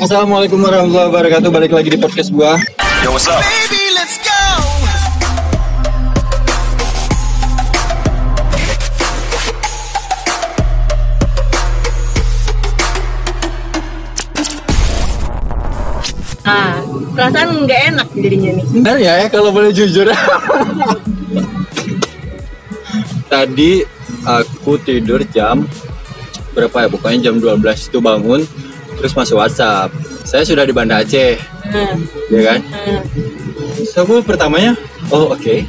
Assalamualaikum warahmatullahi wabarakatuh. Balik lagi di podcast gua. Yo, what's up? Baby, let's go. Ah, perasaan nggak enak jadinya nih. Benar ya, ya kalau boleh jujur. Tadi aku tidur jam berapa ya? Pokoknya jam 12 itu bangun terus masuk WhatsApp. Saya sudah di Banda Aceh, Nah, ya kan? Terus aku pertamanya, oh oke.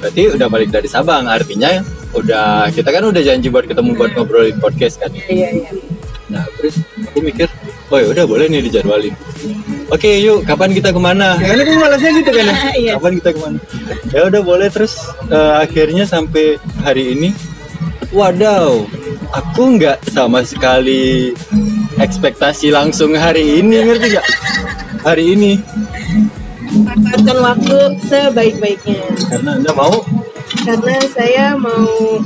Berarti udah balik dari Sabang, artinya udah kita kan udah janji buat ketemu buat ngobrolin podcast kan. iya iya. Nah terus aku mikir, oh ya udah boleh nih dijadwalin. Oke yuk, kapan kita ke mana? Karena aku malasnya gitu kan ya. Iya. Kapan kita ke mana? Ya udah boleh terus eh, akhirnya sampai hari ini, wadaw, aku nggak sama sekali ekspektasi langsung hari ini ngerti gak? Hari ini Manfaatkan waktu sebaik-baiknya. karena anda mau Karena saya mau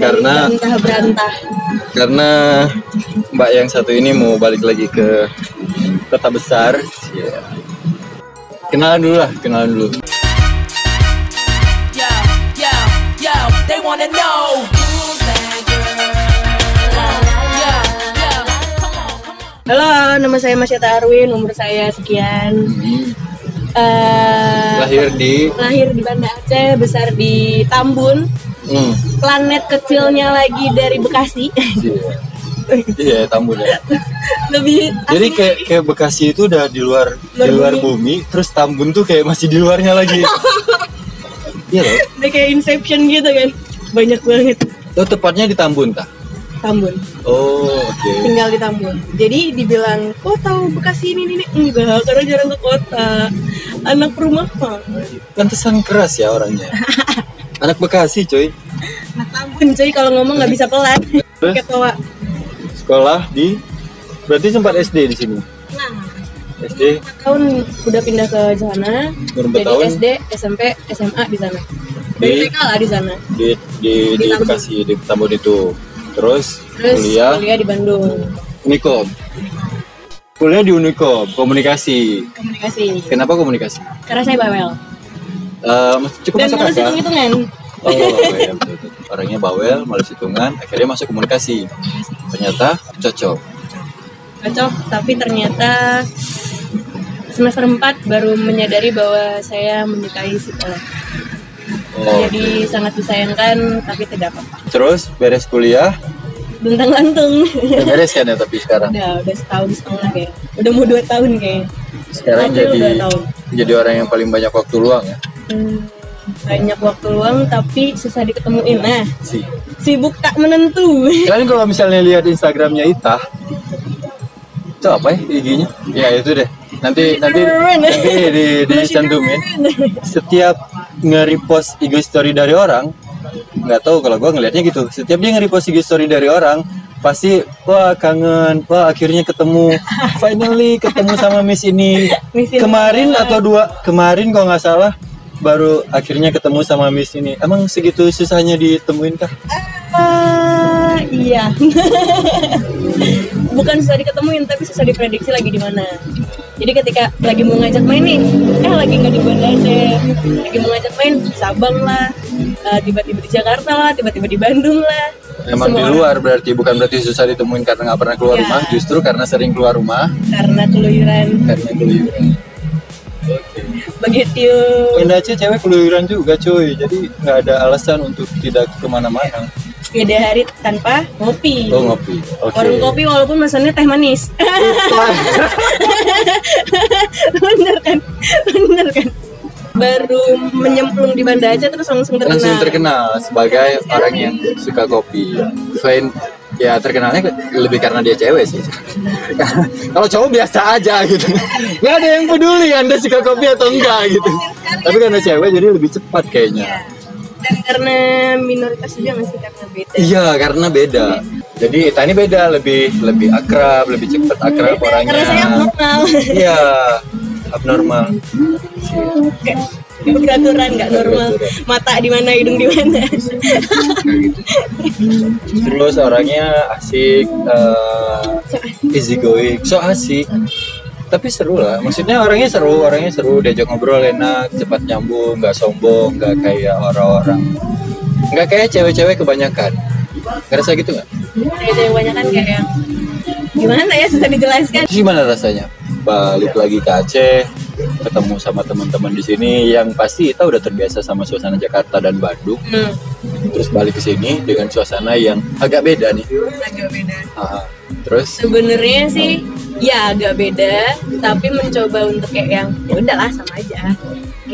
Karena- entah berantah. karena mbak yang satu ini mau balik lagi ke kota besar. Iya. Kenalan dulu lah, kenalan dulu. Halo, nama saya Masyata Arwin, umur saya sekian. Eh, Lahir di lahir di Banda Aceh, besar di Tambun, hmm, planet kecilnya lagi dari Bekasi. Iya, iya Tambun ya. Lebih Jadi kayak kayak Bekasi itu udah di luar di luar bumi, terus Tambun tuh kayak masih di luarnya lagi. Iya loh. udah kayak Inception gitu kan. Banyak banget Lo tepatnya di Tambun tak? Tambun. Oh, oke. tinggal di Tambun. Jadi dibilang, oh tahu Bekasi ini ini enggak, karena jarang ke kota. Anak perumahan. Pantesan keras ya orangnya. Anak Bekasi, coy. Anak Tambun, cuy kalau ngomong nggak bisa pelan. Ketawa. Sekolah di berarti sempat SD di sini. Nah, SD tahun udah pindah ke sana. Berapa Jadi tahun? SD, SMP, SMA di sana. Di- TK lah di sana. di di di, Di. Bekasi di Tambun itu. Terus, Terus kuliah kuliah di Bandung. Unikom. Kuliah di Unikom, komunikasi. Komunikasi. Kenapa komunikasi? Karena saya bawel. Eh, cukup Dan masuk akal. hitung-hitungan. Oh, betul, betul. Orangnya bawel, malas hitungan, akhirnya masuk komunikasi. Ternyata cocok. Cocok, tapi ternyata semester 4 baru menyadari bahwa saya menyukai psikolog. Oh, Jadi sangat disayangkan tapi tidak apa-apa. Terus beres kuliah, Bentang lantung. udah beres kan ya tapi sekarang. udah udah setahun setengah kayak. Udah mau dua tahun kayak. Sekarang April jadi jadi orang yang paling banyak waktu luang ya. Hmm, banyak waktu luang tapi susah diketemuin. Nah, Si. sibuk tak menentu. Kalian kalau misalnya lihat Instagramnya Ita, itu apa ya IG-nya? Ya itu deh. Nanti nanti nanti di di cantumin. Setiap nge-repost IG story dari orang, nggak tahu kalau gua ngelihatnya gitu. Setiap dia nge-repost IG story dari orang, pasti wah kangen, wah akhirnya ketemu, finally ketemu sama Miss ini. Miss ini. Kemarin atau dua kemarin kalau nggak salah baru akhirnya ketemu sama Miss ini. Emang segitu susahnya ditemuin kah? Ah, iya. Bukan susah diketemuin tapi susah diprediksi lagi di mana. Jadi ketika lagi mau ngajak main nih, eh lagi nggak di Banda Aceh, lagi mau ngajak main di Sabang lah, eh, tiba-tiba di Jakarta lah, tiba-tiba di Bandung lah. Emang Semua di orang luar berarti bukan berarti susah ditemuin karena nggak pernah keluar Ya. rumah, justru karena sering keluar rumah karena keluyuran karena keluyuran. begitu. Banda Aceh cewek keluyuran juga cuy, jadi nggak ada alasan untuk tidak ke mana-mana. Beda hari tanpa ngopi. Oh ngopi, oke. Warung kopi walaupun pesannya teh manis. bener kan? Bener kan? Baru menyemplung di Banda Aceh terus langsung terkenal. Langsung terkenal sebagai orang yang suka kopi. Selain ya terkenalnya ke- lebih karena dia cewek sih. Kalau cowok biasa aja gitu, nggak ada yang peduli anda suka kopi atau enggak gitu. Tapi karena cewek jadi lebih cepat kayaknya. Iya. Dan karena minoritas juga nggak sih karena beda. Iya, karena beda. Jadi Ita ini beda, lebih lebih akrab, lebih cepat akrab orangnya. Karena saya abnormal. Iya, abnormal. Oke. Gak beraturan, gak normal. Mata di mana, hidung di mana. terus orangnya asik eh, easy going so asik tapi seru lah maksudnya orangnya seru orangnya seru diajak ngobrol enak cepat nyambung nggak sombong nggak kayak orang-orang nggak kayak cewek-cewek kebanyakan ngerasa gitu nggak? Gitu yang banyak kan kayak yang gimana ya susah dijelaskan. Gimana rasanya? Balik lagi ke Aceh ketemu sama teman-teman di sini yang pasti kita udah terbiasa sama suasana Jakarta dan Bandung. Hmm, terus balik ke sini dengan suasana yang agak beda nih. Agak beda. Ah, terus? Sebenarnya sih ya agak beda, tapi mencoba untuk kayak yang ya udahlah sama aja.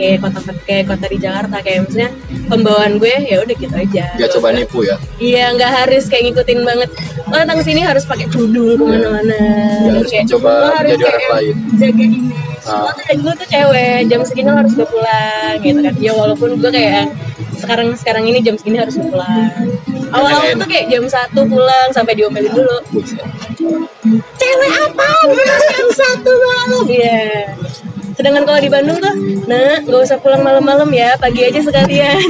Kayak kota kayak kota di Jakarta kayak misalnya pembawaan gue ya udah gitu aja. nggak coba nipu ya Iya nggak harus kayak ngikutin banget. Oh datang sini harus pakai kerudung ke mana-mana. Nggak harus Kayak, mencoba lo harus jadi orang lain. Jaga ini. Ah. Tuh gue tuh cewek jam segini lo harus udah pulang gitu kan. Ya walaupun gue kayak sekarang sekarang ini jam segini harus pulang. Awal-awal tuh kayak jam satu pulang sampai diomelin dulu. Cewek apa? Jam satu malam. Iya. Sedangkan kalau di Bandung tuh, nah nggak usah pulang malam-malam ya, pagi aja sekalian.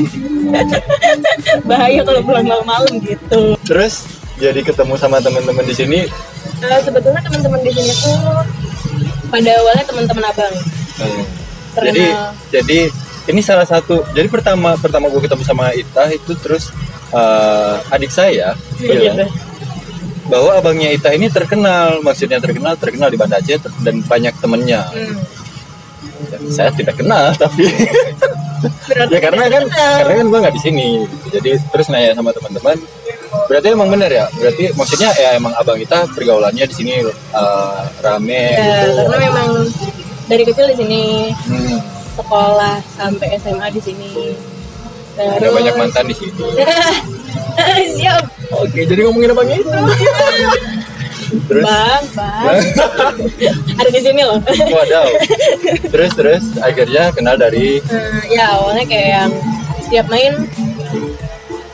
Bahaya kalau pulang malam-malam gitu. Terus jadi ketemu sama teman-teman di sini. Eh, sebetulnya teman-teman di sini tuh pada awalnya teman-teman abang. hmm, Terkenal. Jadi jadi ini salah satu. Jadi pertama pertama gue ketemu sama Ita itu terus eh, adik saya Iya. bilang bahwa abangnya Ita ini terkenal, maksudnya terkenal terkenal di Banda Aceh dan banyak temennya. Hmm. Saya tidak kenal tapi ya karena kan kenal. karena kan gue nggak di sini. Jadi terus nanya sama teman-teman. Berarti emang bener ya. Berarti maksudnya ya emang abang kita pergaulannya di sini eh, rame Ya, gitu. karena memang dari kecil di sini Hmm. sekolah sampai SMA di sini. Ada Terus- banyak mantan di sini. Siap. Oke, jadi ngomongin abang itu. terus, Bang, bang. Ada di sini loh. wadaw. Terus terus akhirnya kenal dari Nah, ya awalnya kayak yang setiap main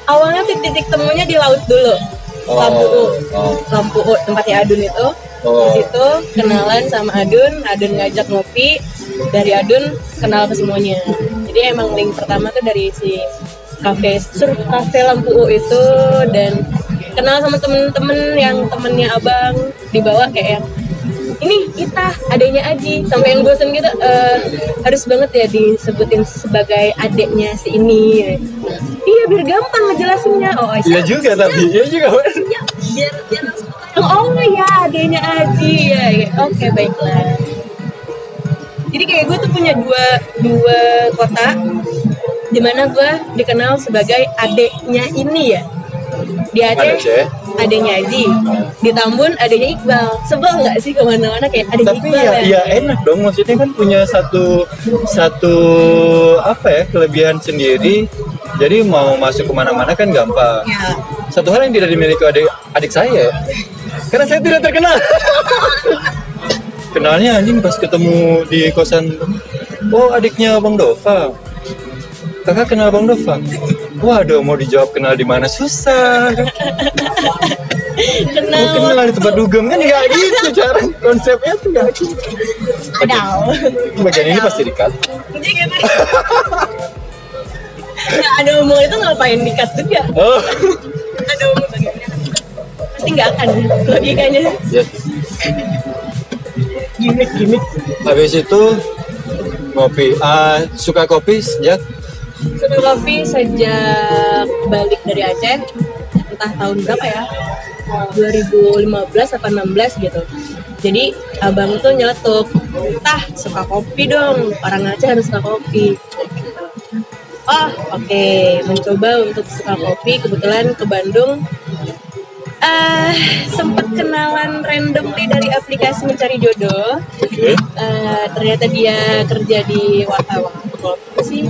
awalnya titik-titik temunya di laut dulu. Lampu U. oh, Lampu U tempatnya Adun itu. Oh. Di situ kenalan sama Adun, Adun ngajak ngopi. Dari Adun kenal ke semuanya. Jadi emang link pertama tuh dari si kafe surf kafe lampu U itu dan kenal sama temen-temen yang temennya abang dibawa kayak yang ini kita adanya Aji sampai yang bosen gitu eh, harus banget ya disebutin sebagai adeknya si ini. Iya biar gampang ngejelasinnya. Oh Iya juga tapi, iya juga. ya biar biar langsung oh ya adanya Aji ya, ya. oke baiklah. Jadi kayak gue tuh punya dua dua kota di mana gue dikenal sebagai adeknya ini ya di Ada Aceh adeknya Aji di Tambun adeknya Iqbal sebel nggak sih ke mana-mana kayak adeknya Tapi Iqbal ya, ya enak dong. Maksudnya kan punya satu satu apa ya kelebihan sendiri. Jadi mau masuk ke mana-mana kan gampang. ya Satu hal yang tidak dimiliki adik adik saya, karena saya tidak terkenal. Kenalnya anjing pas ketemu di kosan. Oh adiknya Bang Dova. Kakak kenal Bang Dova. Waduh mau dijawab kenal di mana? Susah. kenal. Mau kenal di tempat dugem. Kan nggak gitu cara konsepnya tuh nggak gitu. kenal. Bagian ini pasti dikat. Nggak ada omongan itu ngapain dikat juga? Oh, ada omongan bagiannya pasti nggak akan logikanya ya. gimmick gimmick. Habis itu ngopi. Ah, suka kopi sejak kopi sejak balik dari Aceh entah tahun berapa ya? 2015 apa 16 gitu. Jadi abang tuh nyeletuk tah suka kopi dong orang Aceh harus suka kopi. Oh oke mencoba untuk suka kopi kebetulan ke Bandung. Eh sempat kenalan randomly dari aplikasi mencari jodoh. Oke. Eh, ternyata dia kerja di warta apa sih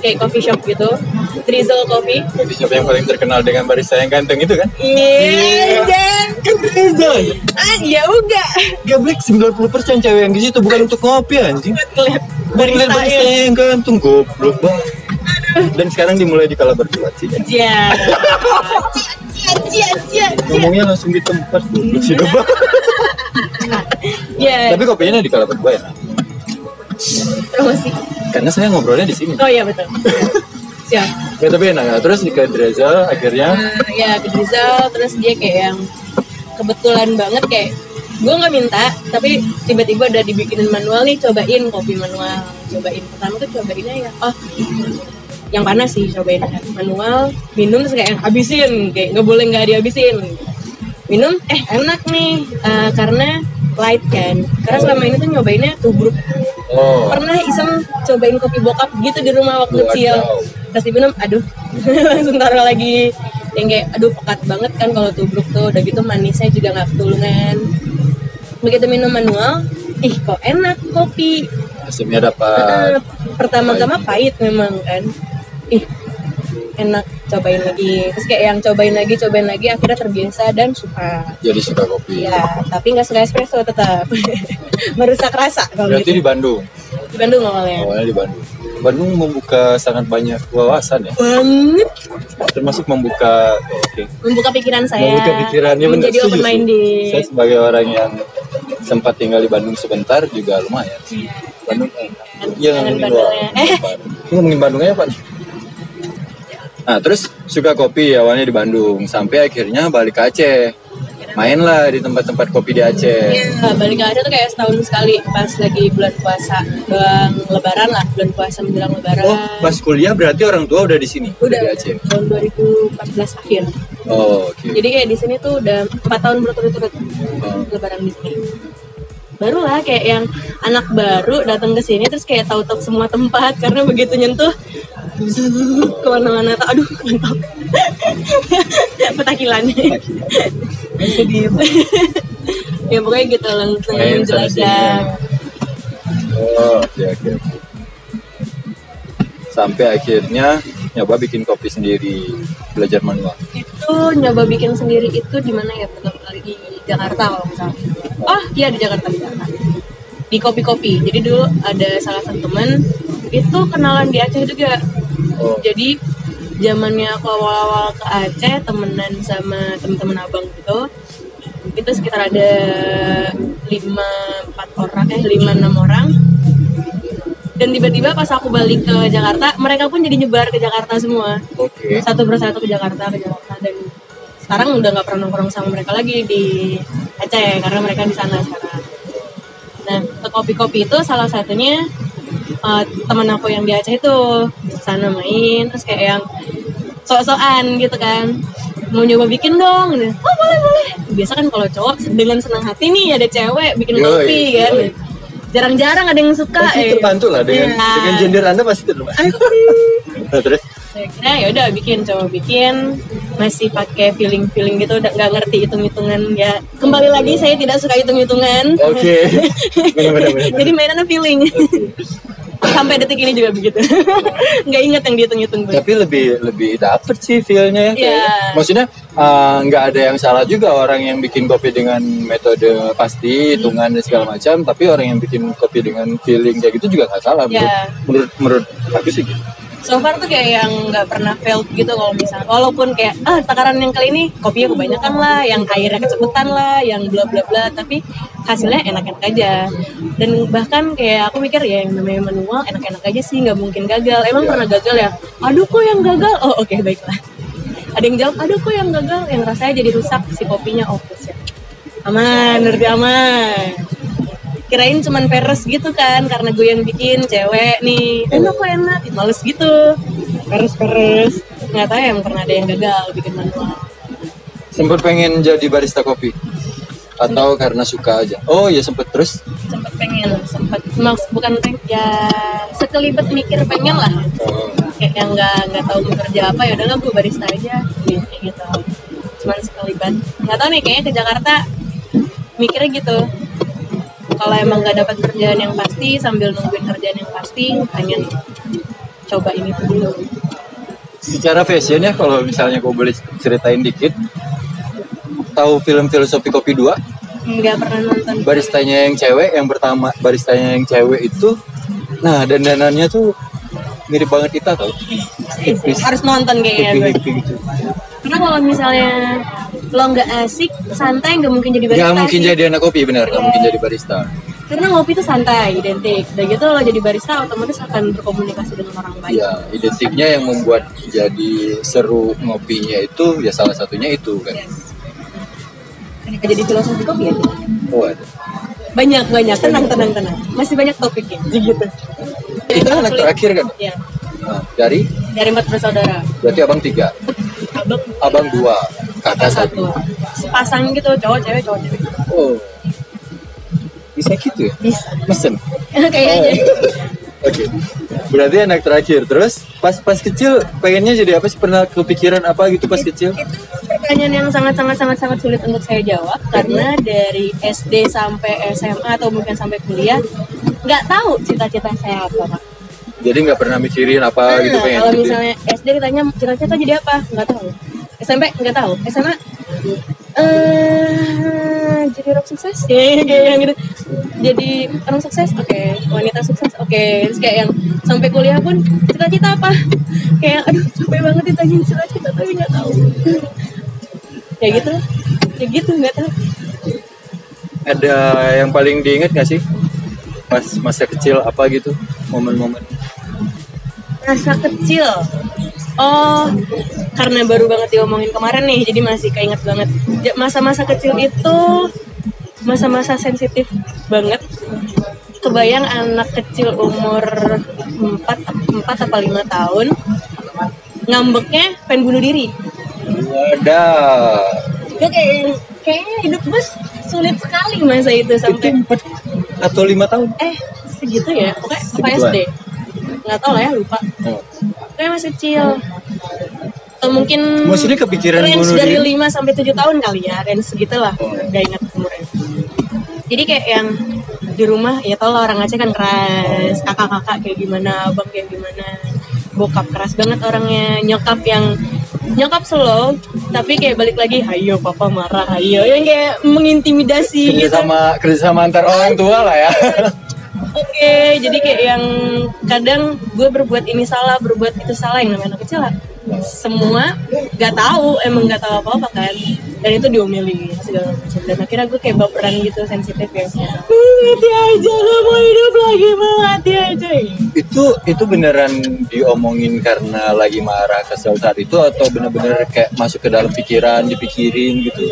kayak coffee shop gitu Drizzle Coffee Kopi shop yang paling terkenal dengan barista yang ganteng itu kan? iya Jan. Kan Reza. ah ya udah Gablek 90% cewek yang di situ bukan untuk ngopi anjing. Ngeliat lihat barista baristanya. yang ganteng goblok banget. Dan sekarang dimulai di kala berdua sih. Cia. Ngomongnya langsung di tempat goblok sih. Ya, Tapi kopinya di kala berdua ya. Promosi. Karena saya ngobrolnya di sini. oh iya betul. Siap Ya tapi enak ya. Terus di Kedreza akhirnya? Nah, ya ke Rizal terus dia kayak yang kebetulan banget kayak gue nggak minta tapi tiba-tiba udah dibikinin manual nih cobain kopi manual. Cobain pertama tuh cobainnya ya oh yang panas sih cobain manual minum terus kayak habisin kayak nggak boleh nggak dihabisin. Minum eh enak nih. Eh, karena light kan. Karena selama ini tuh nyobainnya tubruk oh. Pernah iseng cobain kopi bokap gitu di rumah waktu kecil. Terus diminum aduh. Langsung taruh lagi. Yang kayak aduh pekat banget kan kalau tubruk tuh. Udah gitu manisnya juga nggak ketulungan. Begitu minum manual ih kok enak kopi. Asamnya dapat. Pertama-tama pahit memang kan. Ih enak cobain lagi terus kayak yang cobain lagi cobain lagi akhirnya terbiasa dan suka Jadi suka kopi. ya tapi nggak suka espresso tetap merusak rasa kalau Berarti gitu di Bandung. di Bandung awalnya Awalnya di Bandung. Bandung membuka sangat banyak wawasan ya. banget Termasuk membuka oke. membuka pikiran saya Membuka pikirannya benar menjadi setuju open minded Saya sebagai orang yang sempat tinggal di Bandung sebentar juga lumayan. sih. Bandung enak. Iya ngomongin Bandungnya. Eh. Ngomongin Bandungnya Pak. Nah terus suka kopi awalnya di Bandung sampai akhirnya balik ke Aceh. Main lah di tempat-tempat kopi di Aceh. Iya, balik ke Aceh tuh kayak setahun sekali pas lagi bulan puasa, bang lebaran lah, bulan puasa menjelang lebaran. Oh pas kuliah berarti orang tua udah di sini udah di Aceh. tahun 2014 akhir. Oh oke. Jadi kayak di sini tuh udah empat tahun berturut-turut Oh. lebaran di sini. Baru lah kayak yang anak baru datang ke sini terus kayak tahu-tahu semua tempat karena begitu nyentuh ke mana-mana aduh mantap petakilannya Sedih. ya pokoknya gitu langsung sini. menjelajah Oh, oke oke. oke. Sampai akhirnya nyoba bikin kopi sendiri, belajar manual. itu nyoba bikin sendiri itu di mana ya pertama kali di Jakarta kalau salah oh iya di Jakarta. Di Jakarta di kopi-kopi. Jadi dulu ada salah satu teman itu kenalan di Aceh juga. Oh, jadi zamannya aku awal-awal ke Aceh temenan sama teman-teman abang gitu itu sekitar ada lima empat orang eh lima enam orang. Dan tiba-tiba pas aku balik ke Jakarta mereka pun jadi nyebar ke Jakarta semua. Oke. satu persatu ke Jakarta ke Jakarta dan sekarang udah nggak pernah nongkrong sama mereka lagi di Aceh karena mereka di sana sekarang. Nah, ke kopi-kopi itu salah satunya eh, teman aku yang di Aceh itu sana main terus kayak yang sok-sokan gitu kan mau nyoba bikin dong gitu. oh boleh boleh biasa kan kalau cowok dengan senang hati nih ada cewek bikin Yoi, kopi kan yoi. jarang-jarang ada yang suka Pasti eh. terbantu lah dengan Iya. dengan gender anda pasti terbantu. Nah, terus saya kira ya udah bikin coba bikin masih pakai feeling feeling gitu udah nggak ngerti hitung hitungan ya kembali lagi saya tidak suka hitung hitungan oke. Benar. jadi mainannya feeling sampai detik ini juga begitu nggak inget yang dihitung hitung Tapi lebih lebih dapet sih feelnya ya. kayaknya. Iya. Maksudnya uh, nggak ada yang salah juga orang yang bikin kopi dengan metode pasti hitungan dan segala macam. Tapi orang yang bikin kopi dengan feeling kayak gitu juga nggak salah. Iya. menurut menurut aku sih gitu. So far tuh kayak yang nggak pernah failed gitu kalau misalnya. Walaupun kayak ah takaran yang kali ini kopinya kebanyakan lah yang airnya kecepetan lah yang bla bla bla tapi hasilnya enak-enak aja. Dan bahkan kayak aku mikir ya yang namanya manual enak-enak aja sih nggak mungkin gagal. Emang pernah gagal ya? Aduh kok yang gagal? Oh oke baiklah. Ada yang jawab aduh kok yang gagal? Yang rasanya jadi rusak si kopinya oh aman berarti aman kirain cuman peres gitu kan karena gue yang bikin cewek nih. Enak kok enak males gitu. Peres peres nggak tahu ya emang pernah ada yang gagal bikin manual Sempet pengen jadi barista kopi? Atau karena suka aja? Oh iya sempet. Terus. sempet pengen sempet. Maks bukan peng ya sekelibet mikir pengen lah. Oh, kayak yang nggak nggak tahu mau kerja apa ya udahlah gue barista aja. Gitu, gitu. Cuman sekelibat nggak tahu nih kayaknya ke Jakarta mikirnya gitu kalau emang nggak dapat kerjaan yang pasti sambil nungguin kerjaan yang pasti pengen coba ini tuh dulu. Secara fashion ya kalau misalnya gue boleh ceritain dikit, tahu film filosofi kopi 2 nggak pernah nonton. Baristanya yang cewek yang pertama baristanya yang cewek itu nah dandanannya tuh mirip banget kita tau? Tipis harus nonton kayaknya gue gitu. Karena kalau misalnya lo nggak asik santai nggak mungkin jadi barista nggak mungkin sih. jadi anak kopi bener nggak mungkin jadi barista. Karena ngopi itu santai identik. Dan gitu lo jadi barista otomatis akan berkomunikasi dengan orang banyak ya identiknya yang membuat jadi seru ngopinya itu ya salah satunya itu kan. Yes. Kenapa jadi filosofi kopi ya? oh ada. Banyak banyak, tenang tenang tenang. Masih banyak topiknya. Gitu. kita anak terakhir kan? Ya, Nah, dari? Dari empat bersaudara. berarti abang tiga? Abang. Abang dua kakak satu. Sepasang gitu, cowok cewek cowok cewek. oh bisa gitu ya Bisa. mesen Kayaknya. Oke. Berarti anak terakhir. Terus pas pas kecil pengennya jadi apa sih? Pernah kepikiran apa gitu pas kecil? Itu pertanyaan yang sangat sangat sangat sangat sulit untuk saya jawab karena dari SD sampai SMA atau mungkin sampai kuliah nggak tahu cita-cita saya apa pak. Jadi nggak pernah mikirin apa gitu Nah, pengen. kalau gitu ya? misalnya SD ditanya cita-cita jadi apa nggak tahu SMP nggak tahu. SMA eh jadi orang sukses? Kayak kayak yang gitu. Jadi orang sukses? Oke. Wanita sukses? Oke. Terus kayak yang sampai kuliah pun cita-cita apa? Kayak aduh capek banget ditanyain cita-cita tapi nggak tahu. Kayak gitu. Kayak gitu nggak tahu. Ada yang paling diinget nggak sih? Pas masa kecil apa gitu? Momen-momen. masa kecil oh karena baru banget diomongin kemarin nih jadi masih keinget banget masa-masa kecil itu masa-masa sensitif banget kebayang anak kecil umur 4, 4 apa 5 tahun ngambeknya pengen bunuh diri Ada. gue kayak kayaknya hidup gue sulit sekali masa itu Itu sampai empat atau lima tahun. eh segitu ya pokoknya apa. SD nggak tahu lah ya lupa Oh. Kayak masih kecil. Atau mungkin Maksudnya kepikiran range dari? 5 sampai 7 tahun kali ya range segitulah. Gak ingat umurnya. Jadi kayak yang di rumah ya tau lah orang Aceh kan keras kakak-kakak kayak gimana abang kayak gimana. Bokap keras banget orangnya. Nyokap yang nyokap slow tapi kayak balik lagi ayo papa marah ayo. Yang kayak mengintimidasi Kerja gitu sama kerja sama antar orang tua lah ya. Oke, jadi kayak yang kadang gue berbuat ini salah, berbuat itu salah yang namanya anak kecil lah. Semua gak tahu, emang gak tahu apa-apa kan. Dan itu diomelin segala macam. Dan akhirnya gue kayak baperan gitu, sensitif ya. "Uh, Mati aja, gak mau hidup lagi, mati aja. itu itu beneran diomongin karena lagi marah kesel saat itu atau bener-bener kayak masuk ke dalam pikiran dipikirin gitu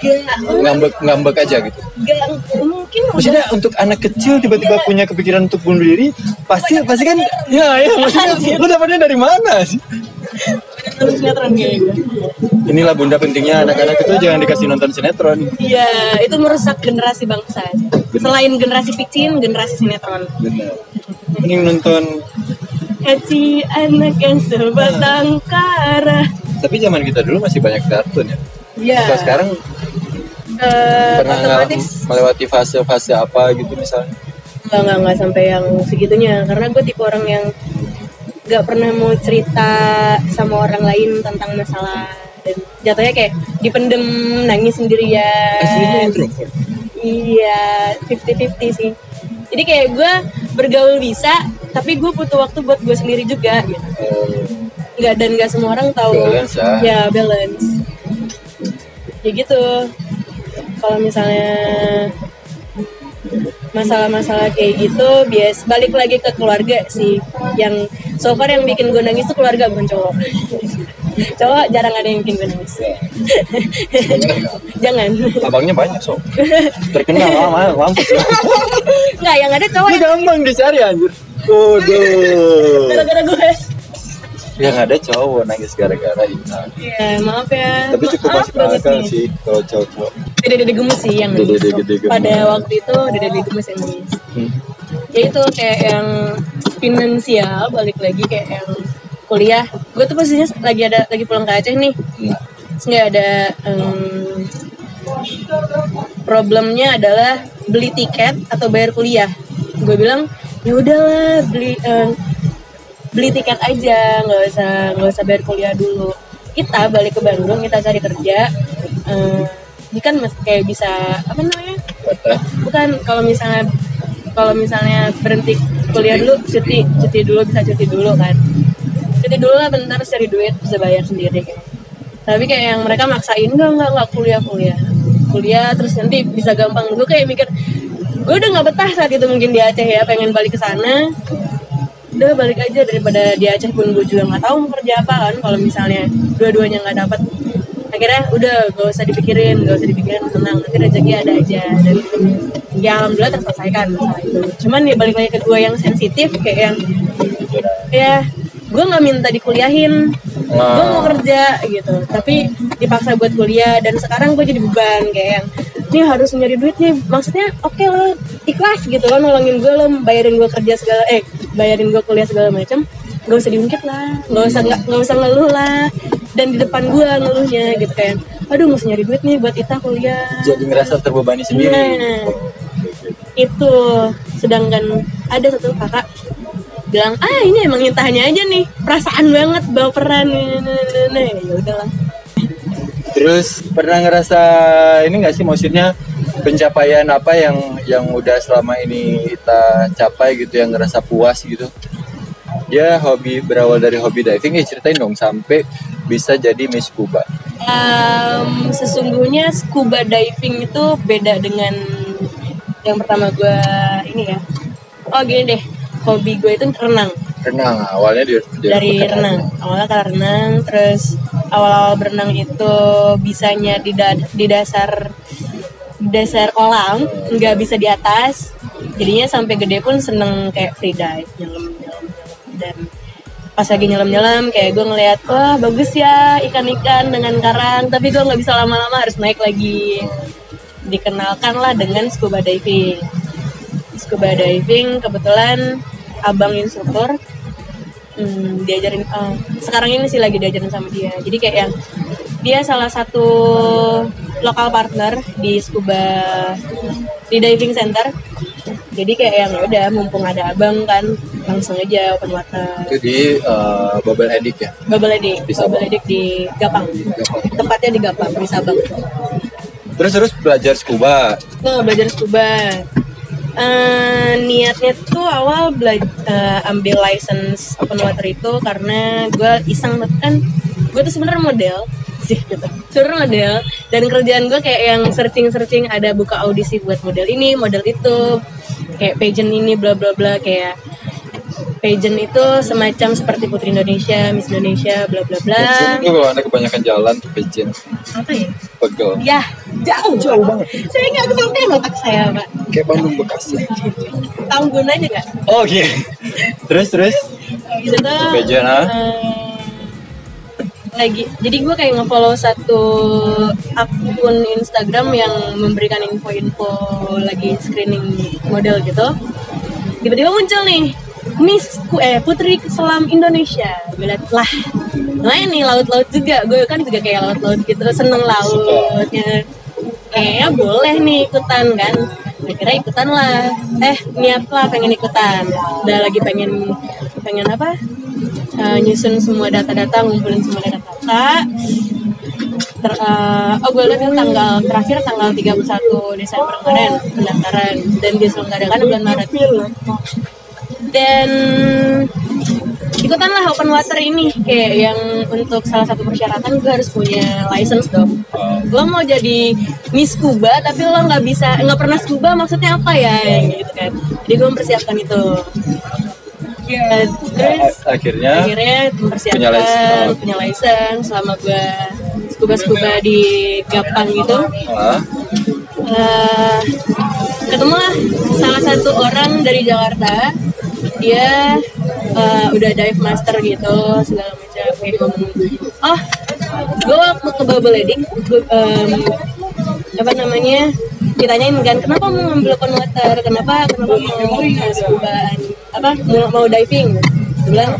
Gak, ngambek ngambek aja gitu gak, mungkin udah maksudnya untuk anak kecil tiba-tiba punya kepikiran untuk bunuh diri pasti pasti kan ya ya maksudnya lu dapatnya dari mana sih? Sinetron inilah bunda pentingnya anak-anak itu jangan dikasih nonton sinetron. Iya, itu merusak generasi bangsa. Selain generasi picin, generasi sinetron. bener. Mending nonton Hati anak yang sebatang kara. tapi zaman kita dulu masih banyak kartun ya. Iya. kalau sekarang Eh, pernah nggak otomatis. melewati fase-fase apa gitu misalnya? Nggak nggak nggak sampai yang segitunya. Karena gue tipe orang yang nggak pernah mau cerita sama orang lain tentang masalah. Dan jatuhnya kayak dipendem nangis sendirian. Aslinya introvert? Iya 50-50 sih. Jadi kayak gue bergaul bisa tapi gue butuh waktu buat gue sendiri juga gitu. Nggak dan nggak semua orang tahu. Balance, ya. ya balance. Ya gitu kalau misalnya masalah-masalah kayak gitu bias balik lagi ke keluarga sih. Yang so far yang bikin gue nangis tuh keluarga bukan cowok. Cowok jarang ada yang bikin gue nangis. Jangan. Abangnya banyak so. Terkenal lama mampus. Ya. nggak yang ada cowok yang gampang dicari anjir. Waduh. gara-gara gue. Yang ada cowok nangis gara-gara Intan ya maaf ya. Tapi cukup masuk akal sih kalau cowok dede-dede gemes sih yang nangis Dede-dede gemes. pada waktu itu dede-dede gemes yang nangis hmm. ya itu kayak yang finansial balik lagi kayak yang kuliah gue tuh posisinya lagi ada lagi pulang ke Aceh nih Hmm. nggak ada em, problemnya adalah beli tiket atau bayar kuliah gue bilang ya udahlah beli em, beli tiket aja nggak usah nggak usah bayar kuliah dulu kita balik ke Bandung kita cari kerja ini kan kayak bisa apa namanya? Bukan kalau misalnya kalau misalnya berhenti kuliah dulu cuti cuti dulu bisa cuti dulu kan. Cuti dulu lah bentar cari duit bisa bayar sendiri kayak. tapi kayak yang mereka maksain enggak enggak enggak kuliah kuliah. Kuliah terus nanti bisa gampang gue kayak mikir gue udah nggak betah saat itu mungkin di Aceh ya pengen balik ke sana. Udah balik aja daripada di Aceh pun gue juga nggak tahu mau kerja apa kan kalau misalnya dua-duanya nggak dapat akhirnya udah gak usah dipikirin gak usah dipikirin tenang. Nanti rezeki ada aja. Dan ya alhamdulillah terselesaikan masalah itu. Cuman ya balik lagi ke gue yang sensitif kayak yang ya gue nggak minta dikuliahin. Gue mau kerja gitu. Tapi dipaksa buat kuliah. Dan sekarang gue jadi beban kayak yang ini harus nyari duit nih. Maksudnya oke lo ikhlas gitu lo nolongin gue lo bayarin gue kerja segala eh bayarin gue kuliah segala macam. Gak usah diungkit lah gak usah nggak usah ngeluh lah dan di depan gue ngeluhnya gitu kayak aduh mesti nyari duit nih buat Ita kuliah. Jadi ngerasa terbebani sendiri. Nah, itu. Sedangkan ada satu kakak bilang ah ini emang intahnya aja nih. Perasaan banget baperan. Nah ya udahlah. Terus pernah ngerasa ini nggak sih maksudnya pencapaian apa yang yang udah selama ini kita capai gitu yang ngerasa puas gitu? Ya hobi berawal dari hobi diving ya ceritain dong sampai bisa jadi Miss Scuba. Em, sesungguhnya scuba diving itu beda dengan yang pertama gue ini ya. Oh gini deh. Hobi gue itu renang. Renang awalnya di, di dari renang. Awalnya karena renang terus awal-awal berenang itu bisanya di, da- di dasar dasar kolam nggak bisa di atas. Jadinya sampai gede pun seneng kayak free dive nyelam. Pas lagi nyelam nyelam kayak gue ngeliat wah bagus ya ikan-ikan dengan karang. Tapi gue nggak bisa lama-lama harus naik lagi. Dikenalkan lah dengan scuba diving. Scuba diving kebetulan abang instruktur hmm, diajarin eh, sekarang ini sih lagi diajarin sama dia. Jadi kayak yang dia salah satu lokal partner di scuba di diving center jadi kayak yang ya udah mumpung ada abang kan langsung aja open water itu di uh, Bubble Addict ya. Bubble Edik, Di. Bubble Edik di Gapang. Tempatnya di Gapang, di Sabang. Terus terus belajar scuba. Nah, belajar scuba. Eh, niatnya tuh awal belajar ambil license open water itu karena gue iseng banget kan gue tuh sebenarnya model sih gitu sebenarnya model dan kerjaan gue kayak yang searching searching ada buka audisi buat model ini model itu kayak pageant ini bla bla bla kayak pageant itu semacam seperti Putri Indonesia, Miss Indonesia, bla bla bla. Pigeon itu kalau anda kebanyakan jalan tuh pigeon Apa ya? pegel. Ya, jauh. Jauh banget. Saya nggak kesampean otak saya, Pak. Kayak Bandung Bekasi. Tahu gunanya nggak? Oh iya. terus terus Di situ. Pageant, ah? Lagi. Jadi gue kayak ngefollow satu akun Instagram yang memberikan info-info lagi screening model gitu. Tiba-tiba muncul nih Miss Ku- eh Putri Selam Indonesia. Gue liat lah nah ini laut-laut juga. Gue kan juga kayak laut-laut gitu seneng lautnya. Kayaknya boleh nih ikutan kan? Akhirnya ikutan lah. Eh niat lah pengen ikutan. Udah lagi pengen pengen apa Eh, nyusun semua data-data ngumpulin semua data-data. Ter, eh, oh gue lihat itu tanggal terakhir tanggal 31 Desember kemarin pendaftaran. Dan diselenggarakan bulan Maret. Dan ikutan lah open water ini kayak yang untuk salah satu persyaratan gue harus punya license dong. Lo mau jadi Miss Scuba tapi lo nggak bisa nggak pernah scuba maksudnya apa ya gitu kan. Jadi gue mempersiapkan itu ya terus akhirnya akhirnya mempersiapkan Punya license. punya license selama gue scuba scuba di Gapang gitu. Ah, Eh, ketemu lah salah satu orang dari Jakarta. Dia eh, udah dive master gitu segala macam kayak ngomong oh gue waktu ke Bubble gue, em, apa namanya ditanyain kan kenapa mau ngambil open water? Kenapa kenapa mau uh, scuba apa mau, mau diving? Dia bilang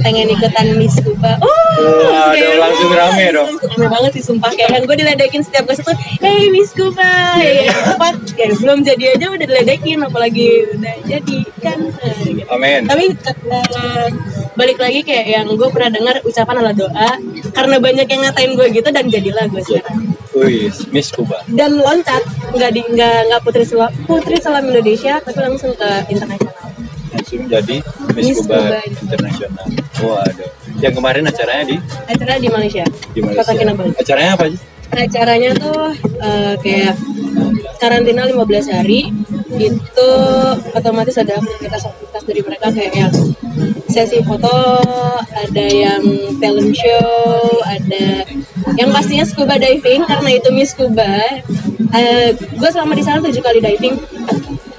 pengen ikutan Miss Scuba oh Waduh, kayak, langsung rame dong. rame banget sih sumpah. Kayak kan gue diledekin setiap gue situ hey Miss ya, apa? Ya belum jadi aja udah diledekin apalagi udah jadi kan Nah, gitu. amin. tapi eh, balik lagi kayak yang gue pernah dengar ucapan adalah doa. Karena banyak yang ngatain gue gitu dan jadilah gue sekarang. Wih, Miss Kuba. dan loncat. Nggak di nggak nggak putri selam putri selam Indonesia tapi langsung ke internasional Jadi Miss, Miss Kuba Internasional. Waduh. Yang kemarin acaranya di acara di Malaysia di Malaysia. Kota Kinabalu Acaranya apa aja? acaranya tuh eh, kayak karantina 15 hari itu otomatis ada aktivitas-aktivitas dari mereka kayak yang sesi foto, ada yang talent show, ada yang pastinya scuba diving karena itu Miss Scuba. gue selama di sana tujuh kali diving,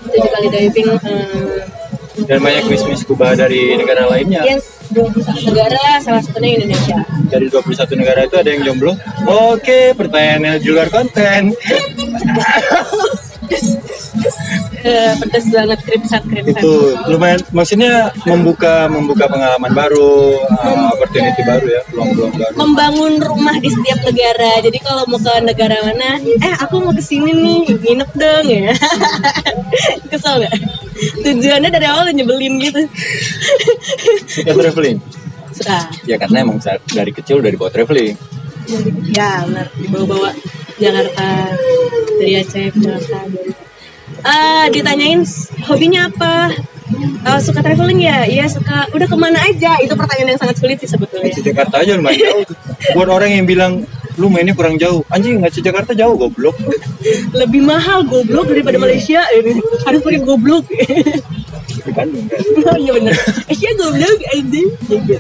tujuh kali diving. eh, Dan banyak bisnis scuba dari negara lainnya. yes, 21 negara, salah satunya Indonesia. Dari 21 negara itu ada yang jomblo. Oke, pertanyaannya di luar konten. Eh, pedas banget kripsat kripsat. Itu lumayan maksudnya membuka membuka pengalaman baru, uh, opportunity baru ya, peluang-peluang baru. membangun rumah di setiap negara. Jadi kalau mau ke negara mana, eh aku mau ke sini nih, nginep dong ya. Kesel gak? Tujuannya dari awal nyebelin gitu. Suka traveling? Suka. Ya karena emang dari kecil udah dibawa traveling. Ya benar, dibawa-bawa Jakarta dari Aceh ke Jakarta. Ah, ditanyain hobinya apa? Ah, suka traveling ya? Iya suka. Udah ke mana aja? Itu pertanyaan yang sangat sulit sih sebetulnya. Ke Jakarta aja lumayan jauh. Buat orang yang bilang lu mainnya kurang jauh, anjing nggak Jakarta jauh goblok. Lebih mahal goblok daripada Malaysia ini. Harus pakai goblok. Di Bandung kan. Oh iya bener Asia goblok anjing Ya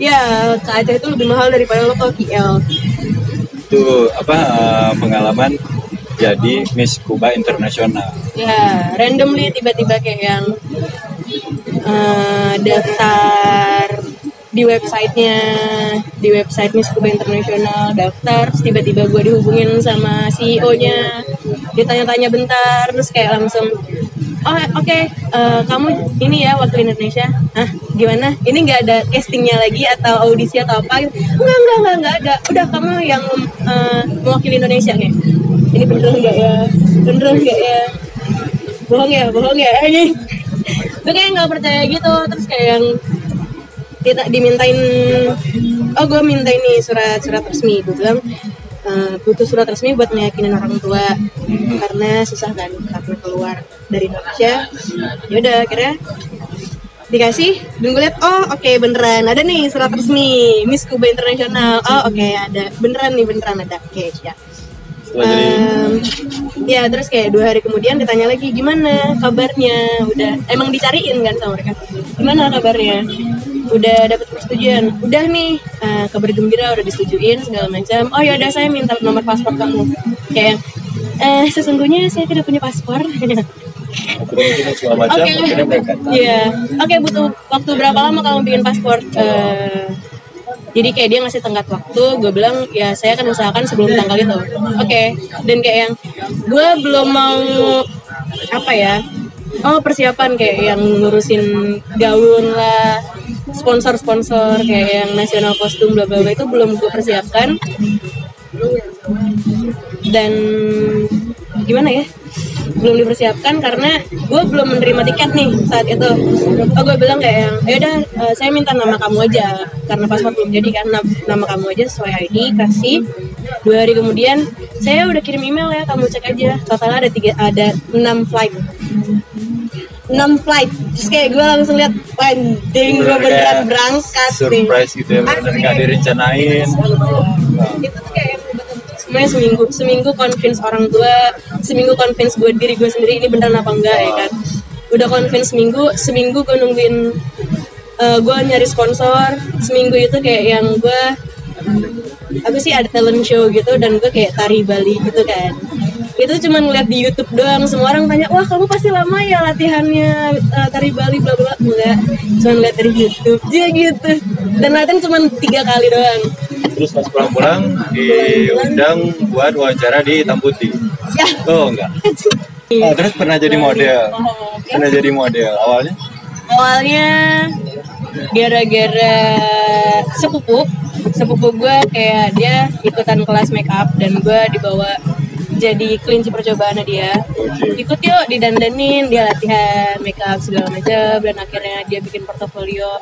Ya, ke Aceh itu lebih mahal daripada lo ke KL Itu apa uh, pengalaman jadi Miss Kuba Internasional. Ya, randomly tiba-tiba kayak yang eh, daftar di websitenya di website Miss Kuba Internasional daftar tiba-tiba gue dihubungin sama CEO-nya ditanya-tanya bentar terus kayak langsung oh oke eh, kamu ini ya wakil Indonesia? Ah gimana? Ini nggak ada castingnya lagi atau audisi atau apa? Enggak enggak enggak enggak ada. Udah kamu yang eh, mewakili Indonesia kayak ini beneran enggak ya? Beneran enggak ya? Bohong ya bohong ya ini. Gue kayak nggak percaya gitu terus kayak yang kita dimintain oh gue minta ini surat surat resmi gue bilang "Eh, butuh surat resmi buat meyakinin orang tua karena susah kan karena keluar dari Indonesia. Ya udah akhirnya dikasih dan gue liat oh oke beneran ada nih surat resmi Miss Kuba Internasional. Oh oke ada beneran nih beneran ada oke ya Setelah jadi Em, ya terus kayak dua hari kemudian ditanya lagi gimana kabarnya? Udah emang dicariin kan sama mereka. Gimana kabarnya udah dapat persetujuan udah nih eh, kabar gembira udah disetujuin segala macam oh ya udah saya minta nomor paspor kamu kayak eh sesungguhnya saya tidak punya paspor Oke. berangkat. Iya. Oke, butuh waktu berapa lama kamu bikin paspor? Eh, jadi kayak dia ngasih tenggat waktu, gue bilang ya saya akan usahakan sebelum tanggal itu. Oke. Dan kayak yang gue belum mau apa ya? Oh persiapan kayak yang ngurusin gaun lah, sponsor-sponsor kayak yang nasional kostum bla bla bla itu belum gue persiapkan. Dan gimana ya? belum dipersiapkan karena gue belum menerima tiket nih saat itu. Oh gue bilang kayak yang ya udah eh, saya minta nama kamu aja. Karena paspor belum jadi kan nama, kamu aja sesuai ID kasih. Dua hari kemudian saya udah kirim email ya kamu cek aja. Totalnya ada tiga ada enam flight enam flight. Terus kayak gue langsung lihat panding gue beneran berangkat nih. surprise gitu ya, benar nggak direncanain. itu tuh kayak semuanya seminggu. Seminggu convince orang tua seminggu convince gue diri gue sendiri ini beneran apa enggak ya kan. Udah convince seminggu seminggu gue nungguin eh, gue nyari sponsor. Seminggu itu kayak yang gue apa sih ada talent show gitu dan gue kayak tari Bali gitu kan itu cuma ngeliat di YouTube doang. Semua orang tanya wah kamu pasti lama ya latihannya eh, tari Bali bla bla enggak. Cuma ngeliat dari YouTube dia gitu. Dan latihan cuma tiga kali doang. Terus pas pulang-pulang diundang buat wawancara di Hitam Putih. ya. Oh enggak. Oh, terus pernah jadi model. Pernah jadi model. Awalnya. awalnya gara-gara sepupu. Sepupu gue kayak dia ikutan kelas make up dan gue dibawa jadi kelinci percobaannya dia. Ikut yuk didandanin dia latihan make up segala macam dan akhirnya dia bikin portofolio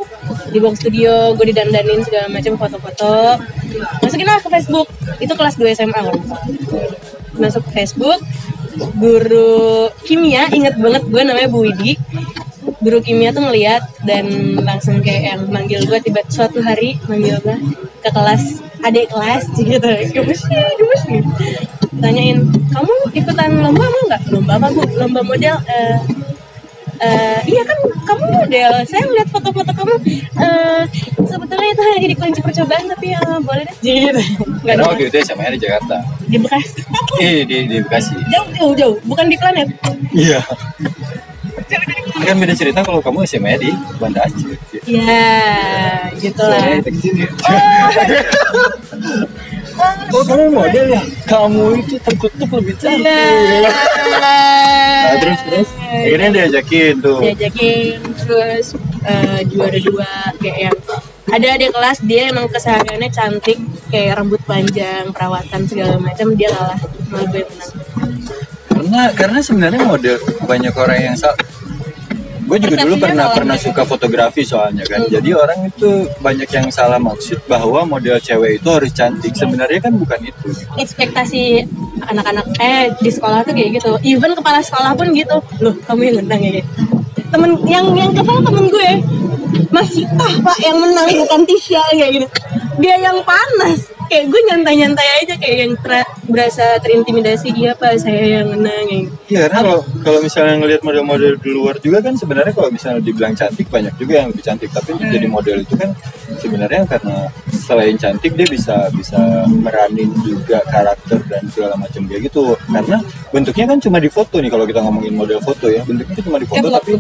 di box studio. Gue didandanin segala macam foto-foto. Masukin lah ke Facebook. Itu kelas 2 SMA kan masuk ke Facebook. Guru kimia inget banget gue namanya Bu Widi. Guru kimia tuh ngeliat dan langsung kayak yang manggil gue tiba suatu hari manggil gue ke kelas adik kelas gitu. Gemes nih gemes nih tanyain kamu ikutan lomba mau nggak? Lomba apa bu? Lomba model eh eh, iya kan kamu model. Saya lihat foto-foto kamu eh sebetulnya itu hanya jadi kunci percobaan tapi ya boleh deh. Gitu nggak ada waktu itu SMA di Jakarta. di Bekasi. Eh di di Bekasi. jauh jauh jauh. Bukan di planet. Iya. Kan beda cerita kalau kamu SMA di Banda Aceh. ya gitulah ke sini. Oh kamu model ya? Kamu itu tertutup lebih cantik. Iya. Nah, terus terus akhirnya diajakin tuh. diajakin terus eh, juara dua kayak yang ada adik kelas dia emang kesehariannya cantik kayak rambut panjang perawatan segala macam dia kalah malah gue menang Karena karena sebenarnya model banyak orang yang. Gue juga dulu pernah pernah suka fotografi soalnya kan. Hmm. Jadi orang itu banyak yang salah maksud bahwa model cewek itu harus cantik. Sebenarnya kan bukan itu. ekspektasi anak-anak eh di sekolah tuh kayak gitu even kepala sekolah pun gitu loh kamu yang menang ya temen yang yang kesal temen gue masih ah pak yang menang bukan Tisha kayak gitu dia yang panas kayak gue nyantai-nyantai aja kayak yang ter- berasa terintimidasi dia pak saya yang menang kayak gitu. Iya karena kalau kalau misalnya ngelihat model-model di luar juga kan sebenarnya kalau misalnya dibilang cantik banyak juga yang lebih cantik. Tapi untuk jadi model itu kan sebenarnya karena selain cantik dia bisa bisa meranin juga karakter dan segala macam kayak gitu. Karena bentuknya kan cuma di foto nih kalau kita ngomongin model foto ya. Bentuknya cuma di foto Catwalk tapi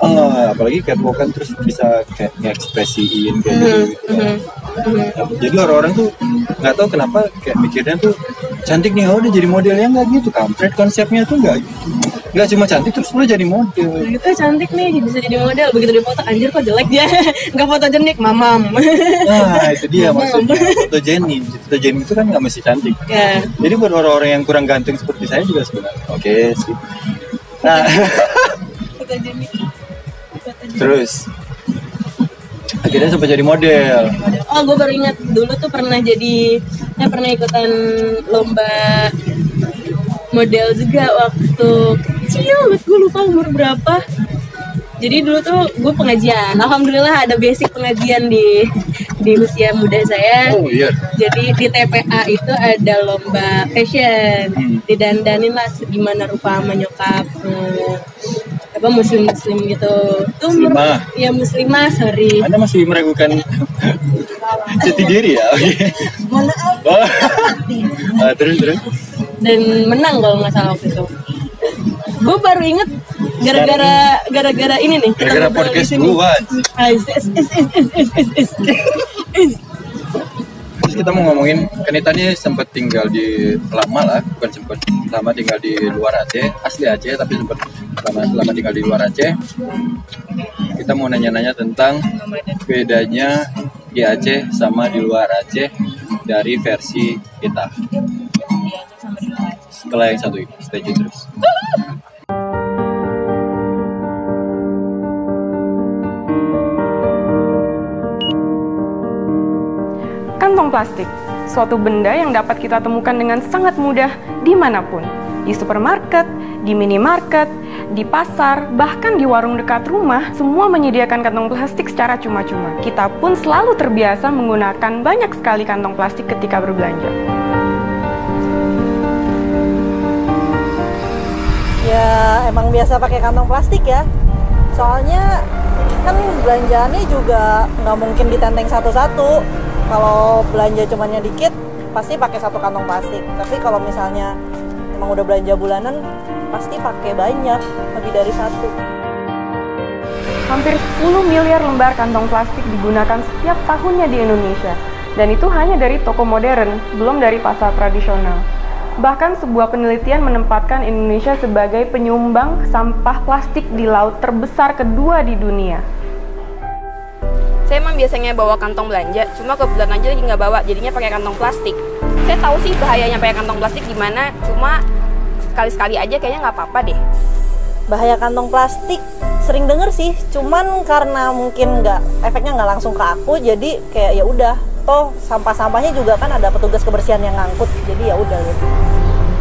ah, apalagi catwalk kan terus bisa kayak ngekspresiin kayak gitu, Mhm, gitu. Kan. mhm. jadi orang-orang tuh nggak tahu kenapa kayak mikirnya tuh cantik nih oh udah jadi modelnya nggak? Gitu. Kampret konsepnya tuh nggak gitu nggak cuma cantik terus lu jadi model. Gitu cantik nih bisa jadi model. Begitu di foto anjir kok jelek dia? Nggak foto jenik mamam. Nah itu dia maksudnya. Fotogenik fotogenik itu kan nggak mesti cantik. Ya jadi buat orang-orang yang kurang ganteng seperti saya juga sebenarnya. Oke sih nah. Foto jenik terus. Akhirnya sempat jadi model. Oh, gue baru ingat. Dulu tuh pernah jadi, saya pernah ikutan lomba model juga waktu kecil banget gue lupa umur berapa. Jadi dulu tuh gue pengajian. Alhamdulillah ada basic pengajian di di usia muda saya. oh iya Jadi di TPA itu ada lomba fashion, Hmm. didandanin lah gimana rupa sama nyokap. Hmm, apa muslim muslim gitu. Tuh Muslimah. Ya muslimah sorry. anda masih meragukan jati diri ya maaf. oh. Ah, terus terus dan menang kalau nggak salah waktu itu gue baru inget gara-gara gara-gara ini nih. Gara-gara podcast gue terus kita mau ngomongin kanitanya sempet sempat tinggal di lama lah bukan sempat lama tinggal di luar Aceh asli Aceh tapi sempat lama lama tinggal di luar Aceh. Kita mau nanya-nanya tentang bedanya di Aceh sama di luar Aceh dari versi kita. Setelah yang satu ini stay tune terus. Kantong plastik, suatu benda yang dapat kita temukan dengan sangat mudah di mana pun. Di supermarket, di minimarket, di pasar, bahkan di warung dekat rumah, semua menyediakan kantong plastik secara cuma-cuma. Kita pun selalu terbiasa menggunakan banyak sekali kantong plastik ketika berbelanja. Ya emang biasa pakai kantong plastik ya. Soalnya kan belanjaannya juga nggak mungkin ditenteng satu-satu. Kalau belanja cumannya dikit, pasti pakai satu kantong plastik. Tapi kalau misalnya emang udah belanja bulanan, pasti pakai banyak, lebih dari satu. Hampir 10 miliar lembar kantong plastik digunakan setiap tahunnya di Indonesia. Dan itu hanya dari toko modern, belum dari pasar tradisional. Bahkan sebuah penelitian menempatkan Indonesia sebagai penyumbang sampah plastik di laut terbesar kedua di dunia. Saya emang biasanya bawa kantong belanja, cuma kebetulan aja lagi nggak bawa, jadinya pakai kantong plastik. Saya tahu sih bahayanya pakai kantong plastik gimana, cuma sekali-sekali aja kayaknya nggak apa-apa deh. Bahaya kantong plastik sering denger sih, cuman karena mungkin nggak efeknya nggak langsung ke aku, jadi kayak ya udah. Toh sampah-sampahnya juga kan ada petugas kebersihan yang ngangkut, jadi ya udah gitu.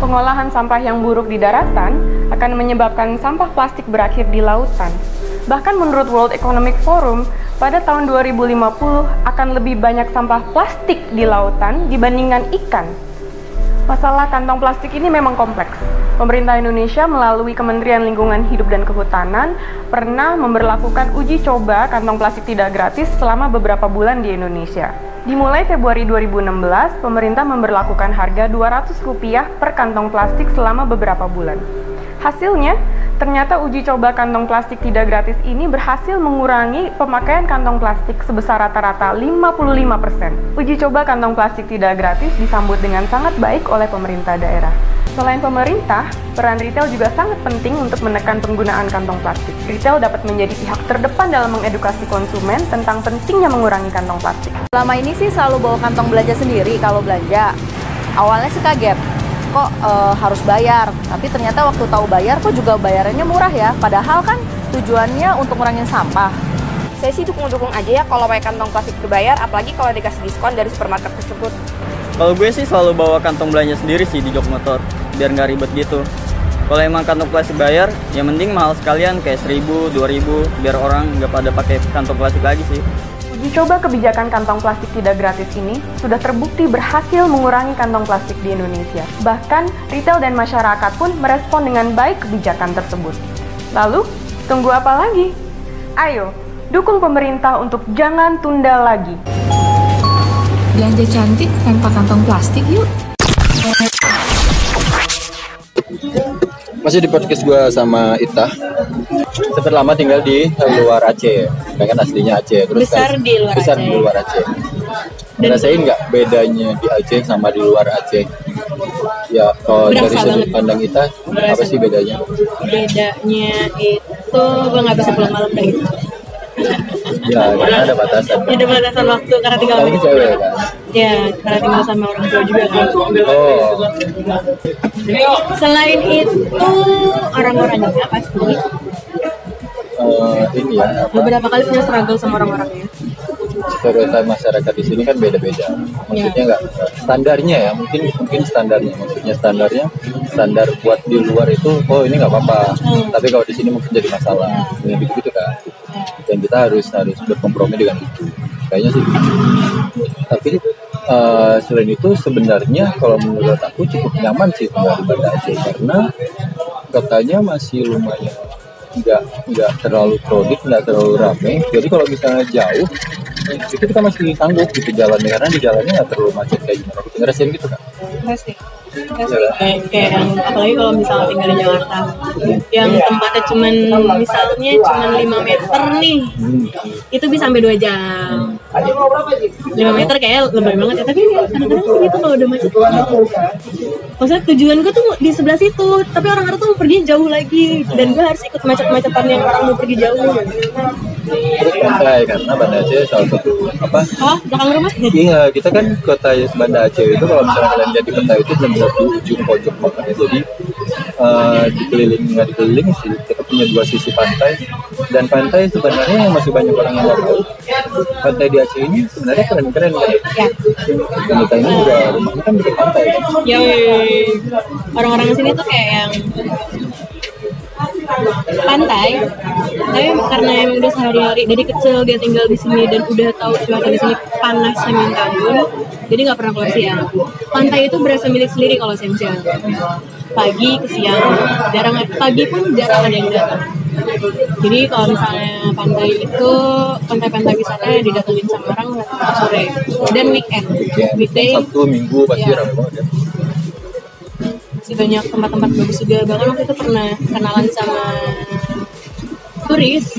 Pengolahan sampah yang buruk di daratan akan menyebabkan sampah plastik berakhir di lautan. Bahkan menurut World Economic Forum, pada tahun 2050 akan lebih banyak sampah plastik di lautan dibandingkan ikan. Masalah kantong plastik ini memang kompleks. Pemerintah Indonesia melalui Kementerian Lingkungan Hidup dan Kehutanan pernah memberlakukan uji coba kantong plastik tidak gratis selama beberapa bulan di Indonesia. Dimulai Februari 2016, pemerintah memberlakukan harga Rp200 per kantong plastik selama beberapa bulan. Hasilnya, ternyata uji coba kantong plastik tidak gratis ini berhasil mengurangi pemakaian kantong plastik sebesar rata-rata 55%. Uji coba kantong plastik tidak gratis disambut dengan sangat baik oleh pemerintah daerah. Selain pemerintah, peran retail juga sangat penting untuk menekan penggunaan kantong plastik. Retail dapat menjadi pihak terdepan dalam mengedukasi konsumen tentang pentingnya mengurangi kantong plastik. Selama ini sih selalu bawa kantong belanja sendiri kalau belanja. Awalnya sih kaget, kok eh, harus bayar. Tapi ternyata waktu tahu bayar kok juga bayarannya murah ya. Padahal kan tujuannya untuk ngurangin sampah. Saya sih dukung-dukung aja ya kalau pakai kantong plastik berbayar, apalagi kalau dikasih diskon dari supermarket tersebut. Kalau gue sih selalu bawa kantong belanja sendiri sih di jok motor, biar nggak ribet gitu. Kalau emang kantong plastik bayar, yang penting mahal sekalian kayak 1000, 2000, biar orang nggak pada pakai kantong plastik lagi sih. Uji coba kebijakan kantong plastik tidak gratis ini sudah terbukti berhasil mengurangi kantong plastik di Indonesia. Bahkan, retail dan masyarakat pun merespon dengan baik kebijakan tersebut. Lalu, tunggu apa lagi? Ayo, dukung pemerintah untuk jangan tunda lagi. Belanja cantik tanpa kantong plastik yuk. Masih di podcast gue sama Ita. Sempat lama tinggal di luar Aceh. Kan aslinya Aceh. Terus Besar kan- di luar besar Aceh. di luar Aceh. Rasain nggak bedanya di Aceh sama di luar Aceh? Ya, kalau Berasa dari sudut banget. pandang kita, apa Berasa sih bedanya? bedanya itu gue nggak bisa pulang malam dari itu Ya, karena ada batasan. ada batasan waktu karena tinggal Paling cewek kan? ya karena tinggal sama orang tua juga kan Oh, selain itu orang-orangnya pasti eh, ini ya, apa? beberapa kali punya struggle sama orang-orangnya stereotip masyarakat di sini kan beda-beda. Maksudnya nggak standarnya ya, mungkin mungkin standarnya. Maksudnya standarnya standar buat di luar itu, oh ini nggak apa-apa. Tapi kalau di sini mungkin jadi masalah. Ya, gitu-gitu kan. Dan kita harus harus berkompromi dengan itu. Kayaknya sih. gitu. Tapi eh, selain itu sebenarnya kalau menurut aku cukup nyaman sih tinggal di Banda Aceh karena kotanya masih lumayan nggak nggak terlalu crowded nggak terlalu rame jadi kalau misalnya jauh itu kita masih sanggup gitu jalan karena di jalannya nggak terlalu macet kayak gimana ngerasain gitu kan pasti pasti kayak kayak yang apalagi kalau misalnya tinggal di Jakarta. Yang tempatnya cuman misalnya cuman 5 meter nih itu bisa sampai 2 jam. 5 meter kayak lebay banget ya tapi ya kadang-kadang sih gitu kalau udah macet. Maksudnya tujuan gue tuh di sebelah situ tapi orang-orang tuh mau pergi jauh lagi. Dan gue harus ikut macet-macetan yang orang mau pergi jauh terus pantai karena Banda Aceh salah satu apa? Oh rumah? Iya kita kan kota Banda Aceh itu kalau misalnya kalian lihat di peta itu benar di ujung pojok banget jadi eh, dikelilingi nggak dikelilingi sih kita punya dua sisi pantai. Dan pantai sebenarnya yang masih banyak orang yang nggak tahu pantai di Aceh ini sebenarnya keren-keren kan? Ya. Dan kita ini juga rumahnya kan dekat pantai. Kan ya orang-orang sini tuh kayak yang pantai. Tapi karena emang udah sehari-hari dari kecil dia tinggal di sini dan udah tahu cuaca di sini panas semin tahun jadi nggak pernah keluar siang. Pantai itu berasa milik sendiri kalau siang-siang. Pagi ke siang jarang pagi pun jarang ada yang datang. Jadi kalau misalnya pantai itu pantai-pantai wisata didatengin sama orang sore. Dan weekend weekday Sabtu Minggu pasti Iya. ramai banget ya masih banyak tempat-tempat bagus juga. Bahkan waktu itu pernah kenalan sama turis.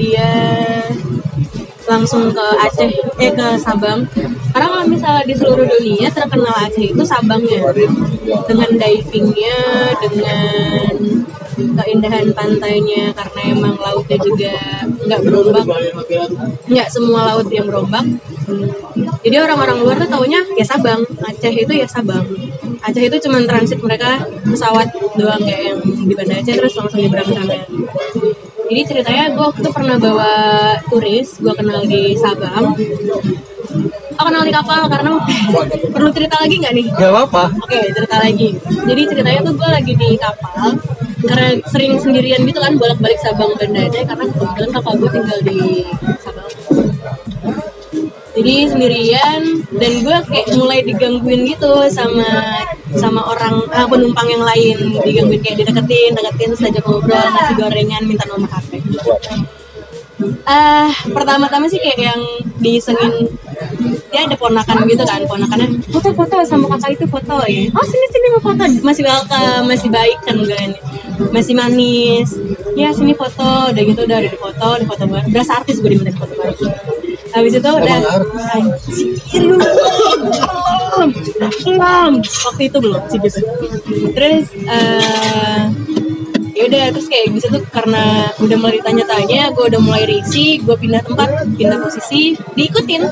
Dia langsung ke Aceh eh ke Sabang. Karena kalau misalnya di seluruh dunia terkenal Aceh itu Sabangnya. Dengan divingnya dengan keindahan pantainya karena emang lautnya juga nggak berombak. Nggak semua laut yang berombak. Jadi orang-orang luar tuh taunya ya Sabang. Aceh itu ya Sabang Aceh itu cuma transit mereka pesawat doang kayak yang di Banda Aceh terus langsung nyebrang sana jadi ceritanya gue waktu itu pernah bawa turis gue kenal di Sabang Oh kenal di kapal karena perlu cerita lagi nggak nih? nggak apa-apa Oke, cerita lagi. Jadi ceritanya tuh gue lagi di kapal karena sering sendirian gitu kan bolak-balik Sabang Banda Aceh karena kebetulan kakak gue tinggal di. Jadi sendirian dan gue kayak mulai digangguin gitu sama sama orang eh, penumpang yang lain. Digangguin kayak dideketin deketin ajak ngobrol ngasih gorengan minta nomor HP eh pertama-tama sih kayak yang diisengin dia ada ponakan gitu kan ponakannya foto-foto sama kakak itu foto ya. Oh sini sini mau foto. Masih welcome masih baik kan kan masih manis. Ya sini foto. Udah gitu udah ada foto di foto bareng berasa artis gue diminta foto bareng habis itu udah lu. Belum belum waktu itu belum sih gitu. Terus eh ya udah terus kayak bisa tuh karena udah mulai ditanya-tanya gue udah mulai risih gue pindah tempat pindah posisi diikutin.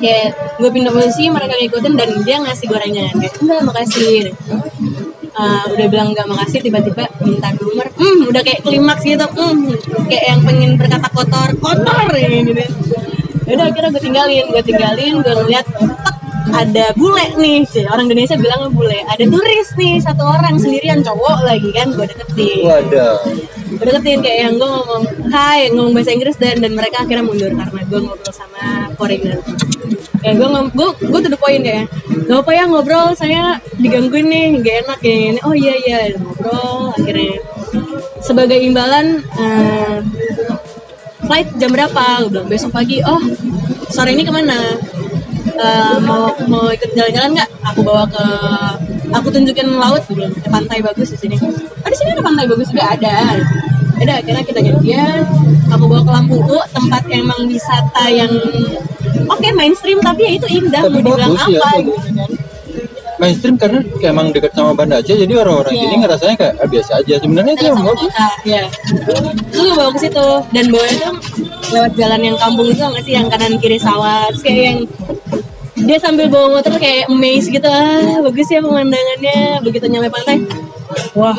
Kayak gue pindah posisi mereka ngikutin dan dia ngasih gorengan. Kayak enggak makasih. Uh, udah bilang nggak makasih tiba-tiba minta nomor hmm udah kayak klimaks gitu. Hmm kayak yang pengen berkata kotor. Kotor ya gitu udah akhirnya gue tinggalin gue tinggalin gue ngeliat ada bule nih. Cih, orang Indonesia bilang bule ada turis nih satu orang sendirian cowok lagi kan? Gue deketin. Waduh. gue deketin kayak yang gue ngomong hai ngomong bahasa Inggris dan dan mereka akhirnya mundur karena gue ngobrol sama foreigner. Kayak gue ngom gue gue tuh the point kayak gak apa ya ngobrol saya digangguin nih gak enak kayak gini. Oh iya iya ngobrol akhirnya. Sebagai imbalan eh, flight jam berapa? Gue bilang besok pagi. Oh sore ini ke mana? Eh, mau mau ikut jalan-jalan nggak? Aku bawa ke aku tunjukin laut. Gue bilang "Ada pantai bagus di sini. Oh di sini ada pantai bagus? Juga ada. Ada akhirnya kita gantian aku bawa ke Lampuku tempat yang emang wisata yang oke mainstream tapi ya itu indah Tapi mau dibilang ya, apa gitu. kan Mainstream karena kayak emang dekat sama Banda Aceh jadi orang-orang Iya. sini ngerasanya kayak ah, biasa aja. Sebenarnya itu yang bagus. ya terus gue bawa ke situ dan bawa itu lewat jalan yang kampung itu nggak sih yang kanan kiri sawah terus kayak yang dia sambil bawa motor kayak amazed gitu ah bagus ya pemandangannya begitu nyampe pantai wah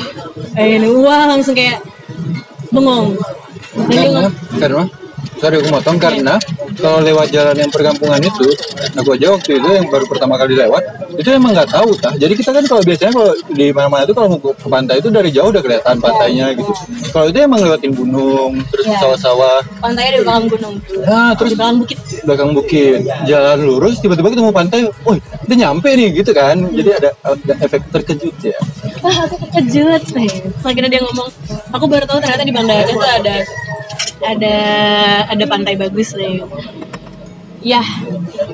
eh ini wah langsung kayak bengong Karena, karena sorry aku motong karena kalau lewat jalan yang perkampungan itu, aku aja waktu itu yang baru pertama kali lewat, itu emang nggak tahu tah. Jadi kita kan kalau biasanya kalau di mana-mana itu kalau mau ke pantai itu dari jauh udah kelihatan pantainya gitu. Kalau itu emang lewatin gunung, terus Iya. sawah-sawah, pantainya di belakang gunung nah terus di belakang bukit belakang bukit jalan lurus tiba-tiba ketemu pantai, woi kita nyampe nih gitu kan. Jadi ada, ada efek terkejut ya. wah aku terkejut nih terus akhirnya dia ngomong aku baru tahu ternyata di Banda Aceh tuh ada ada ada pantai bagus nih ya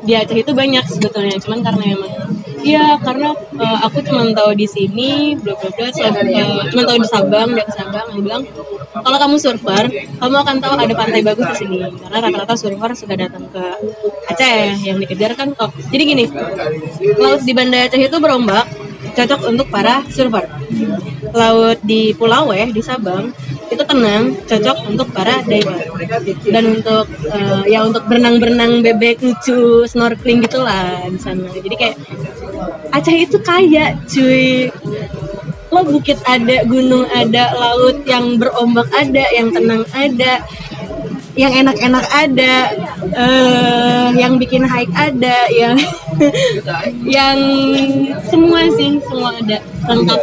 di Aceh itu banyak sebetulnya cuman karena emang Iya, karena eh, aku cuma tahu di sini, bla bla bla. so, eh, cuma tahu di Sabang, ke Sabang, dia bilang kalau kamu surfer, kamu akan tahu ada pantai bagus di sini. Karena rata-rata surfer sudah datang ke Aceh, yang dikejar kan kok. Jadi gini, laut di Banda Aceh itu berombak, cocok untuk para surfer. Laut di Pulau Weh di Sabang itu tenang, cocok untuk para diver. Dan untuk eh, ya untuk berenang-berenang bebek lucu, snorkeling gitulah di sana. Jadi kayak Aceh itu kaya, cuy. Lo bukit ada, gunung ada, laut yang berombak ada, yang tenang ada, yang enak-enak ada, eh yang bikin hike ada, yang yang semua sih, semua ada lengkap.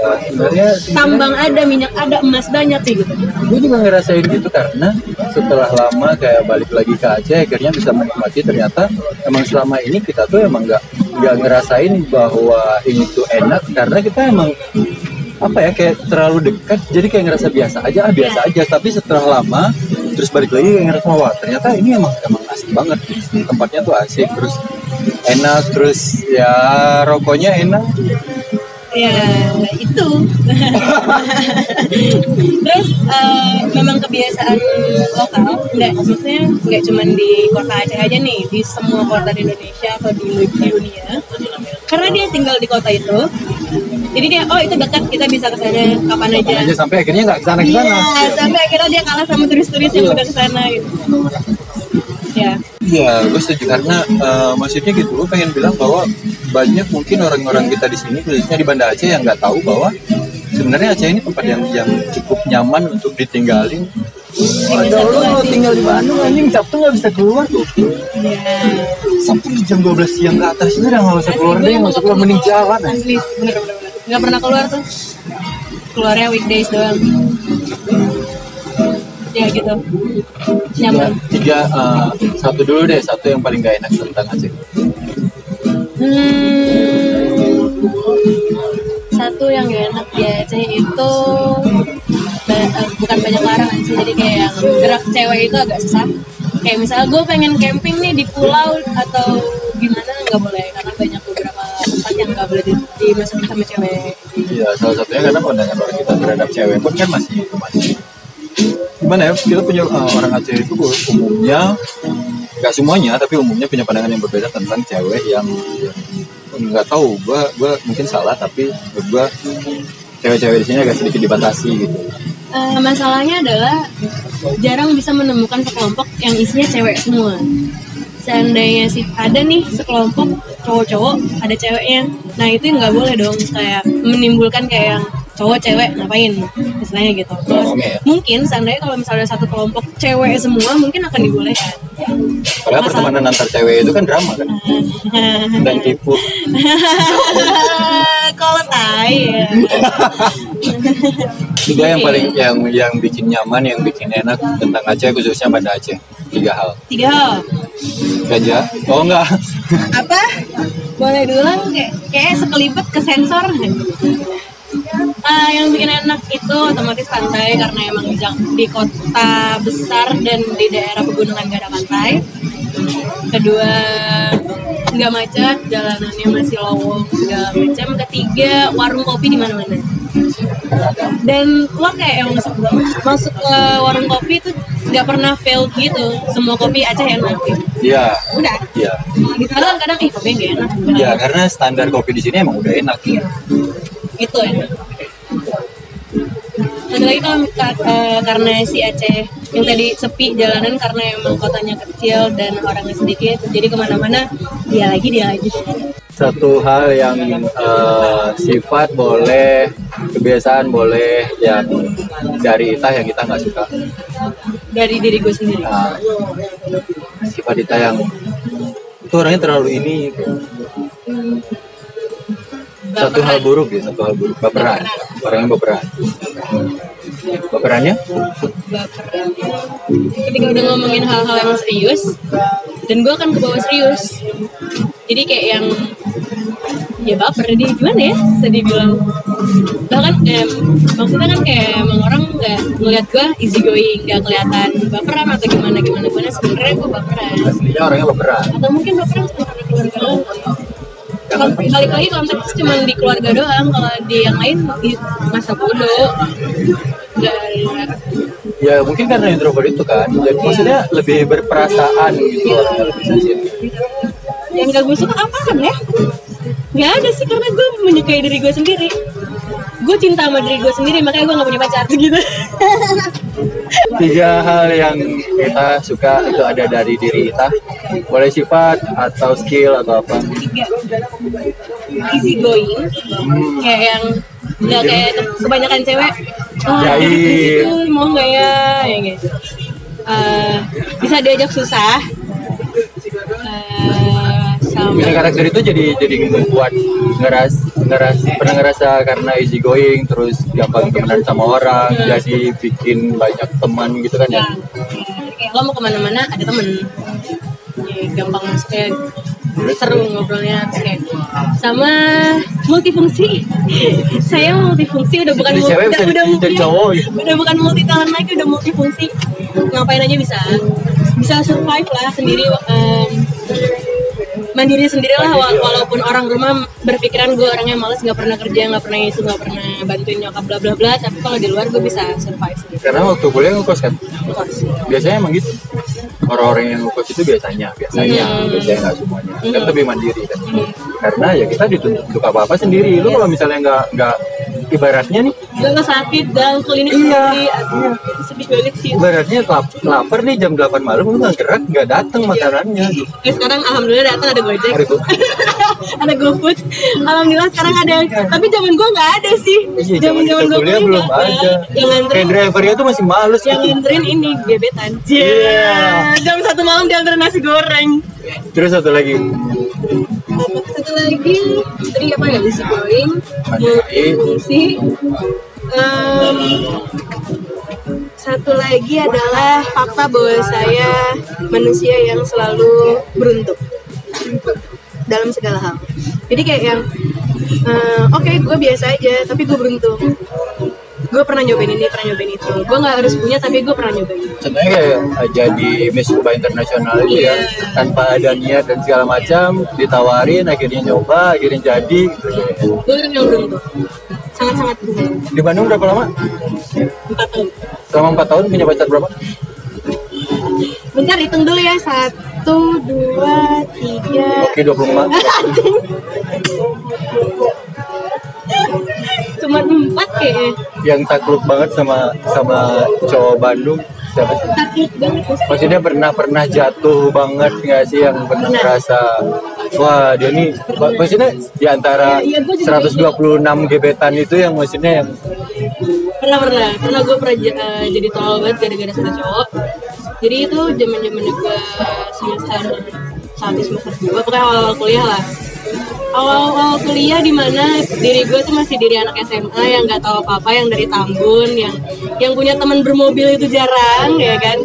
Tambang ada, minyak ada, emas banyak sih gitu. gue juga ngerasain gitu karena setelah lama kayak balik lagi ke Aceh akhirnya bisa menikmati ternyata emang selama ini kita tuh emang nggak nggak ngerasain bahwa ini tuh enak karena kita emang apa ya kayak terlalu dekat jadi kayak ngerasa biasa aja ah biasa aja tapi setelah lama terus balik lagi kayak ngerasa wah ternyata ini emang emang asik banget tempatnya tuh asik terus enak terus ya rokoknya enak Ya itu. Terus eh, memang kebiasaan lokal, nggak maksudnya nggak cuma di kota Aceh aja nih, di semua kota di Indonesia atau di dunia. Karena dia tinggal di kota itu, jadi dia oh itu dekat kita bisa ke sana kapan aja. aja sampai akhirnya nggak ke sana ke sana Iya, sampai akhirnya dia kalah sama turis-turis yang udah ke sana gitu. Ya. Iya, gue setuju karena eh, maksudnya gitu, gue pengen bilang bahwa banyak mungkin orang-orang kita di sini, khususnya di Banda Aceh yang nggak tahu bahwa sebenarnya Aceh ini tempat yang yang cukup nyaman untuk ditinggalin. Ada lo tinggal di Bandung anjing Sabtu nggak bisa keluar tuh. Iya. Sabtu jam 12 siang ke atas itu udah nggak usah keluar deh, nggak usah keluar mending jalan. Asli, bener-bener. Nggak pernah keluar tuh. Keluarnya weekdays doang. Ya gitu. Tiga, Nyaman. tiga eh, satu dulu deh, satu yang paling gak enak tentang Aceh. Hmm, satu yang gak enak di Aceh itu ba- eh, bukan banyak larangan sih jadi kayak yang gerak cewek itu agak susah kayak misalnya gue pengen camping nih di pulau atau gimana nggak boleh nggak boleh di- dimasukin sama cewek? Iya, salah satunya karena pandangan orang kita terhadap cewek pun kan masih masih gimana ya kita punya uh, orang Aceh itu umumnya nggak semuanya tapi umumnya punya pandangan yang berbeda tentang cewek yang, nggak tahu. Gua gua mungkin salah tapi gua cewek-cewek di sini agak sedikit dibatasi gitu. Eh, masalahnya adalah jarang bisa menemukan sekelompok yang isinya cewek semua. Seandainya sih ada nih sekelompok cowok-cowok, ada ceweknya. Nah itu nggak boleh dong kayak menimbulkan kayak yang cowok cewek ngapain istilahnya gitu. Oh, oke ya. Mungkin seandainya kalau misalnya satu kelompok cewek semua mungkin akan dibolehkan. padahal pertemanan antar cewek itu kan drama kan dan tipu kalau tai ya. tiga yang paling yang yang bikin nyaman yang bikin enak tentang Aceh khususnya pada Aceh tiga hal. Tiga hal. gajah oh enggak. Apa? Boleh diulang kayak kayak sekelibet ke sensor. Ah, yang bikin enak itu otomatis pantai karena emang di, kota besar dan di daerah pegunungan gak ada pantai. Kedua nggak macet jalanannya masih lowong segala macam ketiga warung kopi di mana-mana dan lo kayak yang masuk, masuk ke warung kopi itu nggak pernah fail gitu. Semua kopi Aceh enak. Gitu. iya. Udah. Iya. Di sana kan kadang ih kopi nggak enak. Iya karena standar kopi di sini emang udah enak. Itu enak. Ada lagi kalau ka- eh, karena si Aceh yang tadi sepi jalanan karena emang kotanya kecil dan orangnya sedikit jadi ke mana-mana dia lagi dia lagi satu hal yang eh, sifat boleh kebiasaan boleh yang dari Itah yang kita nggak suka. Dari diri gue sendiri? Nah, sifat Itah yang itu orangnya terlalu ini satu hal buruk ya satu hal buruk. Baperan orangnya baperan baperannya baperan ketika udah ngomongin hal-hal yang serius dan gue akan ke bawah serius. Jadi kayak yang ya baper. Dia gimana ya? Sedih bilang bahkan em, maksudnya kan kayak emang orang nggak ngeliat gue easy going nggak kelihatan baperan atau gimana gimana gue sebenarnya gue baperan. Aslinya orangnya baperan. Atau mungkin baperan cuma karena keluarga doang. Kalau balik lagi konteks cuma di keluarga doang kalau di yang lain di masa bodoh. Nggak ya mungkin karena introvert itu kan. Jadi maksudnya lebih berperasaan gitu orangnya lebih sensitif. Yang gak gue suka apaan ya nggak ada sih karena gue menyukai diri gue sendiri. Gue cinta sama diri gue sendiri makanya gue gak punya pacar gitu. Tiga hal yang kita suka itu ada dari diri kita. Boleh sifat atau skill atau apa? Tiga. Easy going. Kayak yang nggak kayak ke- kebanyakan cewek. Oh, mau nggak ya? Yang gitu. Eh, bisa diajak susah. Eh, punya karakter itu jadi jadi membuat ngeras ngeras pernah ngerasa karena easy going terus gampang temenan sama orang jadi bikin banyak teman gitu kan ya? Kayak lo mau ke mana-mana ada temen. Ya, gampang masuknya seru ngobrolnya kayak sama multifungsi. Saya multifungsi udah bukan multi, udah, bisa udah, iya, cowok gitu. udah bukan multi talent lagi udah multifungsi. Ngapain aja bisa. Bisa survive lah sendiri em, mandiri sendiri lah wa- walaupun orang rumah berpikiran gue orangnya males nggak pernah kerja nggak pernah isu nggak pernah bantuin nyokap bla bla bla tapi kalau di luar gue bisa survive sendiri karena waktu kuliah ngekos kan? Biasanya emang gitu. Orang-orang yang ngekos itu biasanya biasanya Hmm. biasanya nggak semuanya. Kan lebih mandiri kan? Karena ya kita dituntut apa apa sendiri. Lu kalau misalnya nggak nggak ibaratnya nih Gak sakit, dangkul ini Iya. itu sedih banget sih. ibaratnya lap- lapar nih jam 8 malam lu nggak gerak nggak datang makanannya Eh, sekarang alhamdulillah datang ada Gojek. Itu ada GoFood. Alhamdulillah sekarang ada. Tapi zaman gua nggak ada sih. Iya, zaman kita gua kuliah belum ada. Yang nganterin drivernya tuh masih males yang gitu. nganterin ini gebetan. Iya. Jam satu malam diantar nasi goreng. Terus satu lagi, satu lagi? Tadi apa ya? Easy going, multifungsi. Em, satu lagi adalah fakta bahwa saya manusia yang selalu beruntung dalam segala hal. Jadi kayak yang Eh, oke gue biasa aja tapi gue beruntung gue pernah nyobain ini pernah nyobain itu. Gue nggak harus punya tapi gue pernah nyobain. Contohnya kayak eh, jadi Miss Kuba Internasional itu ya Iya. tanpa ada niat dan segala macam ditawarin akhirnya nyoba akhirnya jadi gitu. gue orang yang beruntung sangat sangat beruntung di Bandung berapa lama? Empat tahun. Selama empat tahun punya pacar berapa? Bentar hitung dulu ya. Satu dua tiga. Oke 24 cuma empat kayaknya. Yang takluk banget sama sama cowok Bandung siapa sih? takut banget maksudnya pernah pernah jatuh banget nggak sih yang pernah merasa wah dia nih mak- maksudnya di antara Iya, iya, gua juga 126 gebetan itu yang maksudnya yang pernah pernah. Pernah gue pernah eh, jadi tolol banget gara-gara satu cowok. Jadi itu zaman zaman gue semester satu semester dua pokoknya awal kuliah lah awal awal kuliah di mana diri gue tuh masih diri anak SMA yang nggak tahu apa apa yang dari Tambun yang yang punya teman bermobil itu jarang ya kan?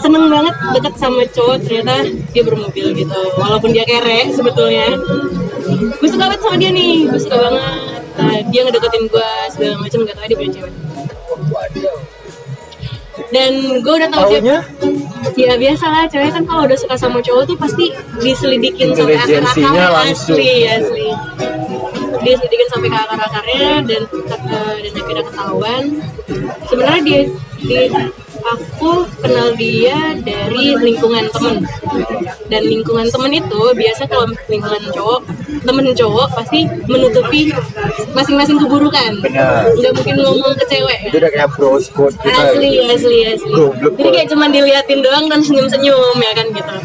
Seneng banget deket sama cowok ternyata dia bermobil gitu walaupun dia kere sebetulnya. Gue suka banget sama dia nih gue suka banget. Nah, dia ngedeketin gue segala macam nggak tahu dia punya cewek dan gue udah tahu dia ya biasa lah cewek kan kalau udah suka sama cowok tuh pasti diselidikin sampai akar-akarnya asli asli. Diselidikin sampai ke akar-akarnya dan eh, dan akhirnya ketahuan. Sebenarnya dia di aku kenal dia dari lingkungan temen. Dan lingkungan temen itu biasa kalau lingkungan cowok temen cowok pasti menutupi masing-masing keburukan. Benar. nggak mungkin ngomong ke cewek. Itu udah kayak bros code kita asli asli asli. Goblok jadi kayak cuman diliatin doang dan senyum senyum ya kan gitu.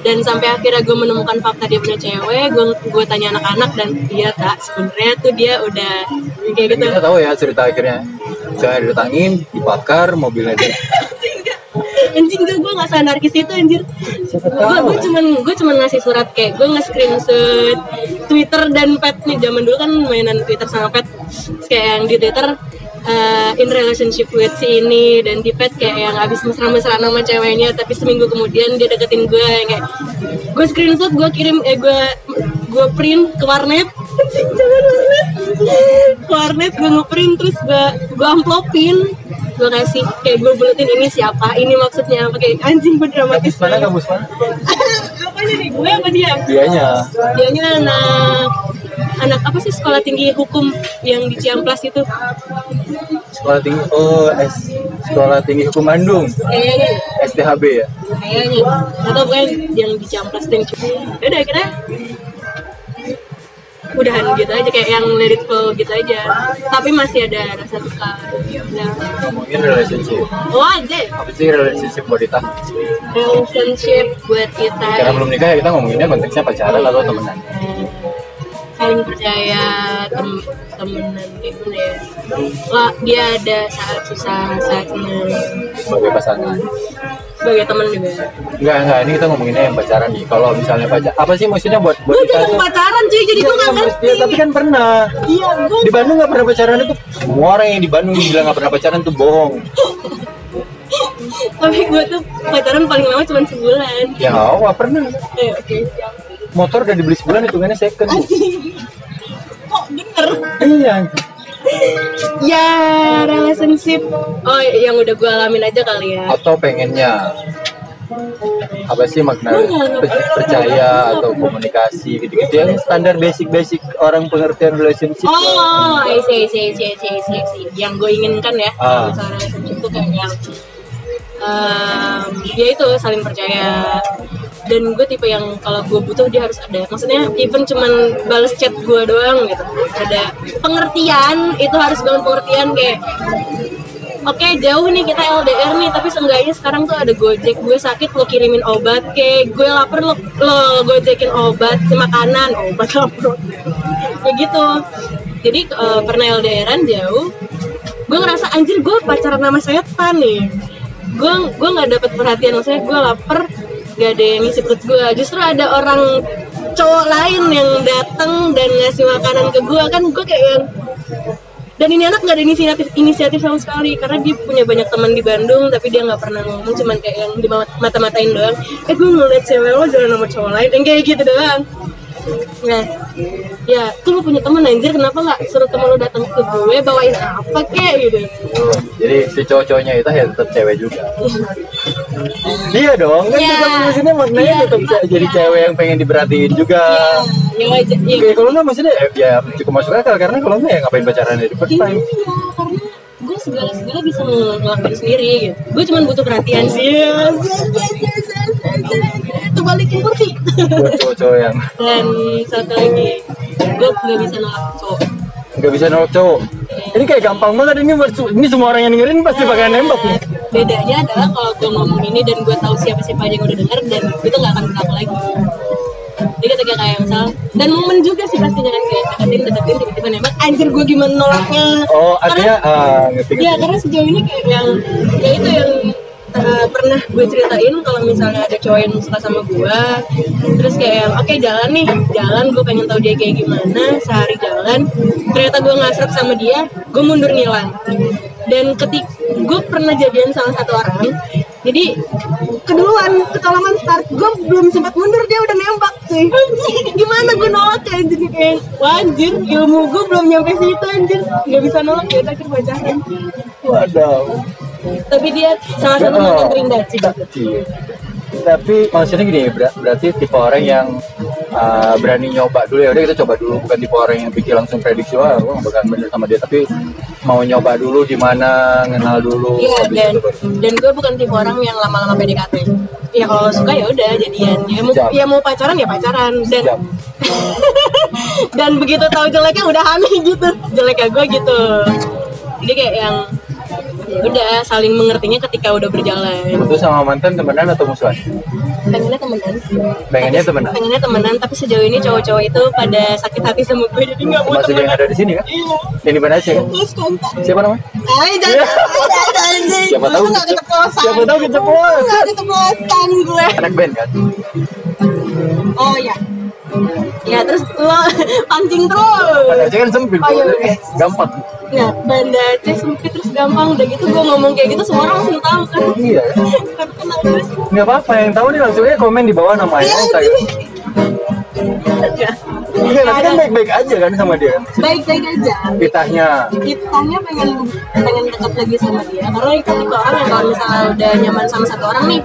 Dan sampai akhirnya gue menemukan fakta dia punya cewek gue gue tanya anak-anak dan dia tak sebenarnya tuh dia udah kayak gitu. Kita tahu ya cerita akhirnya jangan didatangin dibakar mobilnya dia anjing gue gue nggak sanarkis itu anjir. Gue gue cuman gue cuman ngasih surat kayak gue nge screenshot Twitter dan pet nih. Zaman dulu kan mainan Twitter sama pet. Kayak yang di Twitter uh, in relationship with si ini dan di pet kayak yang abis mesra-mesra nama ceweknya tapi seminggu kemudian dia deketin gue yang kayak gue screenshot gue kirim eh gue gue print ke warnet jangan warnet warnet gue ngeprint terus gue gue amplopin. Gue kasih kayak gue buletin ini siapa? Ini maksudnya apa? Kayak anjing gue dramatis mana kampus mana? Apanya nih gue apa dia? Dianya. Dianya anak anak apa sih sekolah tinggi hukum yang di Ciamplas itu? Sekolah tinggi oh S. Sekolah tinggi hukum Bandung. Kayaknya. STHB ya? Kayaknya. Atau bukan yang di Ciamplas dan ya udah akhirnya udahan gitu aja kayak yang let it flow gitu aja. Tapi masih ada rasa suka. Udah ngomongin relationship. Oh aja. Apa sih relationship buat kita? Relationship buat kita. Karena belum nikah ya kita ngomonginnya konteksnya pacaran atau temenan saling percaya tem temenan gimana ya. Wah, dia ada saat susah saat senang sebagai pasangan. Sebagai teman juga. Enggak enggak. Ini kita ngomonginnya yang pacaran nih. Kalau misalnya pacar apa sih maksudnya buat buat gue juga pacaran cuy. Jadi gue nggak ngerti. Ya, tapi kan pernah. Iya gue di Bandung nggak pernah pacaran itu. Semua orang yang di Bandung bilang nggak pernah pacaran tuh bohong. Tapi gue tuh pacaran paling lama cuma sebulan. Ya nggak pernah. Eh, oke motor udah dibeli sebulan hitungannya second. Kok bener? Iya. Ya relationship. Oh yang udah gue alamin aja kali ya. Atau pengennya? Apa sih makna percaya atau komunikasi gitu-gitu? Yang standar basic-basic orang pengertian relationship. Oh, I see, I see, I see, I see, I see, I see. Yang gue inginkan ya, Ah. misalnya relationship itu kayak yang em, ya itu saling percaya dan gue tipe yang kalau gue butuh dia harus ada. Maksudnya even cuman balas chat gue doang gitu. Ada pengertian itu harus banget pengertian kayak oke jauh nih kita LDR nih tapi seenggaknya sekarang tuh ada gojek gue sakit lo kirimin obat. Kayak gue lapar lo, lo gojekin obat makanan obat lapar. Kayak gitu. Jadi eh, pernah LDRan jauh gue ngerasa anjir gue pacaran sama setan nih. Gue gue nggak dapet perhatian maksudnya gue lapar gak ada yang ngisi perut gue justru ada orang cowok lain yang datang dan ngasih makanan ke gue kan gue kayak yang dan ini anak nggak ada inisiatif inisiatif sama sekali. Karena dia punya banyak teman di Bandung tapi dia nggak pernah ngomong cuman kayak yang di mata matain doang. Eh gue ngeliat cewek lo jalan sama cowok lain. Yang kayak gitu doang nah ya tuh lu punya temen anjir kenapa nggak suruh temen lu datang ke gue bawain apa kek gitu Jadi si cowok-cowoknya itu ya tetap cewek juga. Iya dong, kan Iya. tetap maksudnya maknanya Iya, tetap iya, jadi iya. cewek yang pengen diperhatiin juga. ya wajar ya, Oke, kalau nggak maksudnya ya, ya cukup masuk akal karena kalau nggak ya ngapain pacaran dari first Iya, time. karena gue segala segala bisa ngelakuin sendiri gitu. Gue cuma butuh perhatian sih. Itu balikin kursi. Buat cowok-cowok yang Dan satu lagi, gue nggak bisa nolak cowok. nggak bisa nolak cowok. Ini kayak gampang banget ini ini semua orang yang dengerin pasti bakal nembak nih. Bedanya adalah kalau gue ngomong ini dan gue tahu siapa siapa aja yang udah denger dan itu nggak akan berlaku lagi. Jadi ketika kayak misal dan momen juga sih pastinya kan kayak deketin deketin tiba-tiba nembak anjir gue gimana nolaknya? Oh, artinya ngerti Iya ngerti. karena sejauh ini kayak yang ya itu yang uh, pernah gue ceritain kalau misalnya ada cowok yang suka sama gue terus kayak yang oke jalan nih jalan gue pengen tahu dia kayak gimana sehari jalan. Ternyata gue ngasrep sama dia gue mundur ngilang. Dan ketik gue pernah jadian sama satu orang jadi keduluan kecolongan start gue belum sempat cuy gimana gue nolak ya jadi kayak wah anjir ilmu gue belum nyampe situ anjir nggak bisa nolak ya udah akhirnya pacaran Waduh. tapi dia salah satu Oh. mantan terindah sih Iya. Tapi maksudnya gini, ber- berarti tipe orang yang uh, berani nyoba dulu ya. Udah kita coba dulu. Bukan tipe orang yang pikir langsung prediksi wah gue gak bakal bener sama dia. Tapi mau nyoba dulu di mana kenal dulu iya dan itu dan gue bukan tipe orang yang lama-lama PDKT ya kalau suka ya udah jadian. Ya mau ya mau pacaran ya pacaran. Dan dan begitu tahu jeleknya udah hamil gitu. Jeleknya gue gitu. Jadi kayak yang ya udah saling mengertinya ketika udah berjalan itu sama mantan temenan atau musuhan pengennya temenan pengennya temenan pengennya temenan tapi sejauh ini cowok-cowok itu pada sakit hati sama gue jadi nggak mau termasuk yang ada di sini kan Iya. yang di mana kan kontak. siapa namanya Ay, jangan, jangan, jangan. Siapa tahu nggak kece- keceplosan. siapa tahu keceplosan. Nggak keceplosan gue. anak band kan Oh iya. Ya terus lo pancing terus. pada aja kan sempit Oh, iya, iya. gampang Ya, Banda Aceh sempit terus gampang udah gitu gue ngomong kayak gitu semua orang langsung tahu kan. iya terus. nggak apa-apa yang tahu nih langsung aja komen di bawah namanya Iya, Ya. Iya, nanti kan baik-baik aja kan sama dia. Baik-baik aja. Kitanya. Kitanya pengen pengen dekat lagi sama dia karena itu tipe orang yang kalau misalnya udah nyaman sama satu orang nih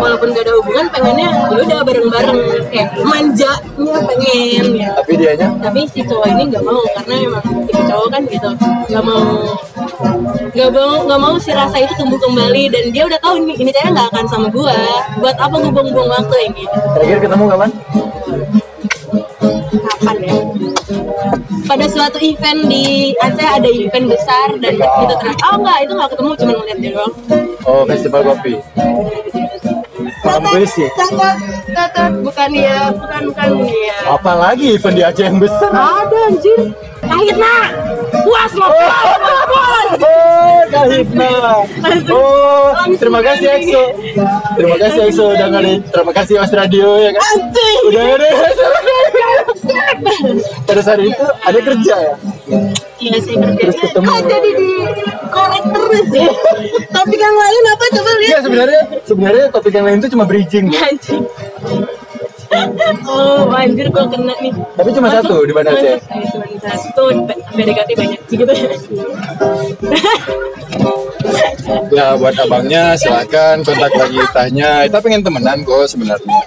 walaupun gak ada hubungan pengennya ya udah bareng-bareng kayak manjanya pengen ya Tapi dianya tapi si cowok ini nggak mau karena emang tipe cowok kan gitu nggak mau nggak mau nggak mau si rasa itu tumbuh kembali dan dia udah tahu ini ini cewek nggak akan sama gua buat apa gue buang-buang waktu yang gitu terakhir ketemu kapan? Kapan ya pada suatu event di Aceh ada event besar dan gitu terus oh enggak itu nggak ketemu cuma ngeliat dia doang Oh, festival kopi. Paham gue sih. bukan ya bukan bukan ya Apalagi event di Aceh yang besar. ada anjir Kahitna puas lo puas puas Oh, Kahitna. Oh, terima kasih EXO. Terima kasih EXO udah ngadain. Terima kasih Mas Radio ya kan. anjing Udah ngadain. Pada saat itu ada kerja ya. Iya saya kerja. Terus ketemu. Kok jadi di korek terus ya? Topik yang lain apa coba Iya lihat? sebenarnya sebenarnya topik yang lain itu cuma bridging. Anjing. Oh anjir gua kena nih. Tapi cuma satu di Aceh. Masuk. Eh, Cuma satu. PDKT banyak gitu. Ya buat abangnya silakan kontak lagi tanya. Kita pengen temenan kok sebenarnya.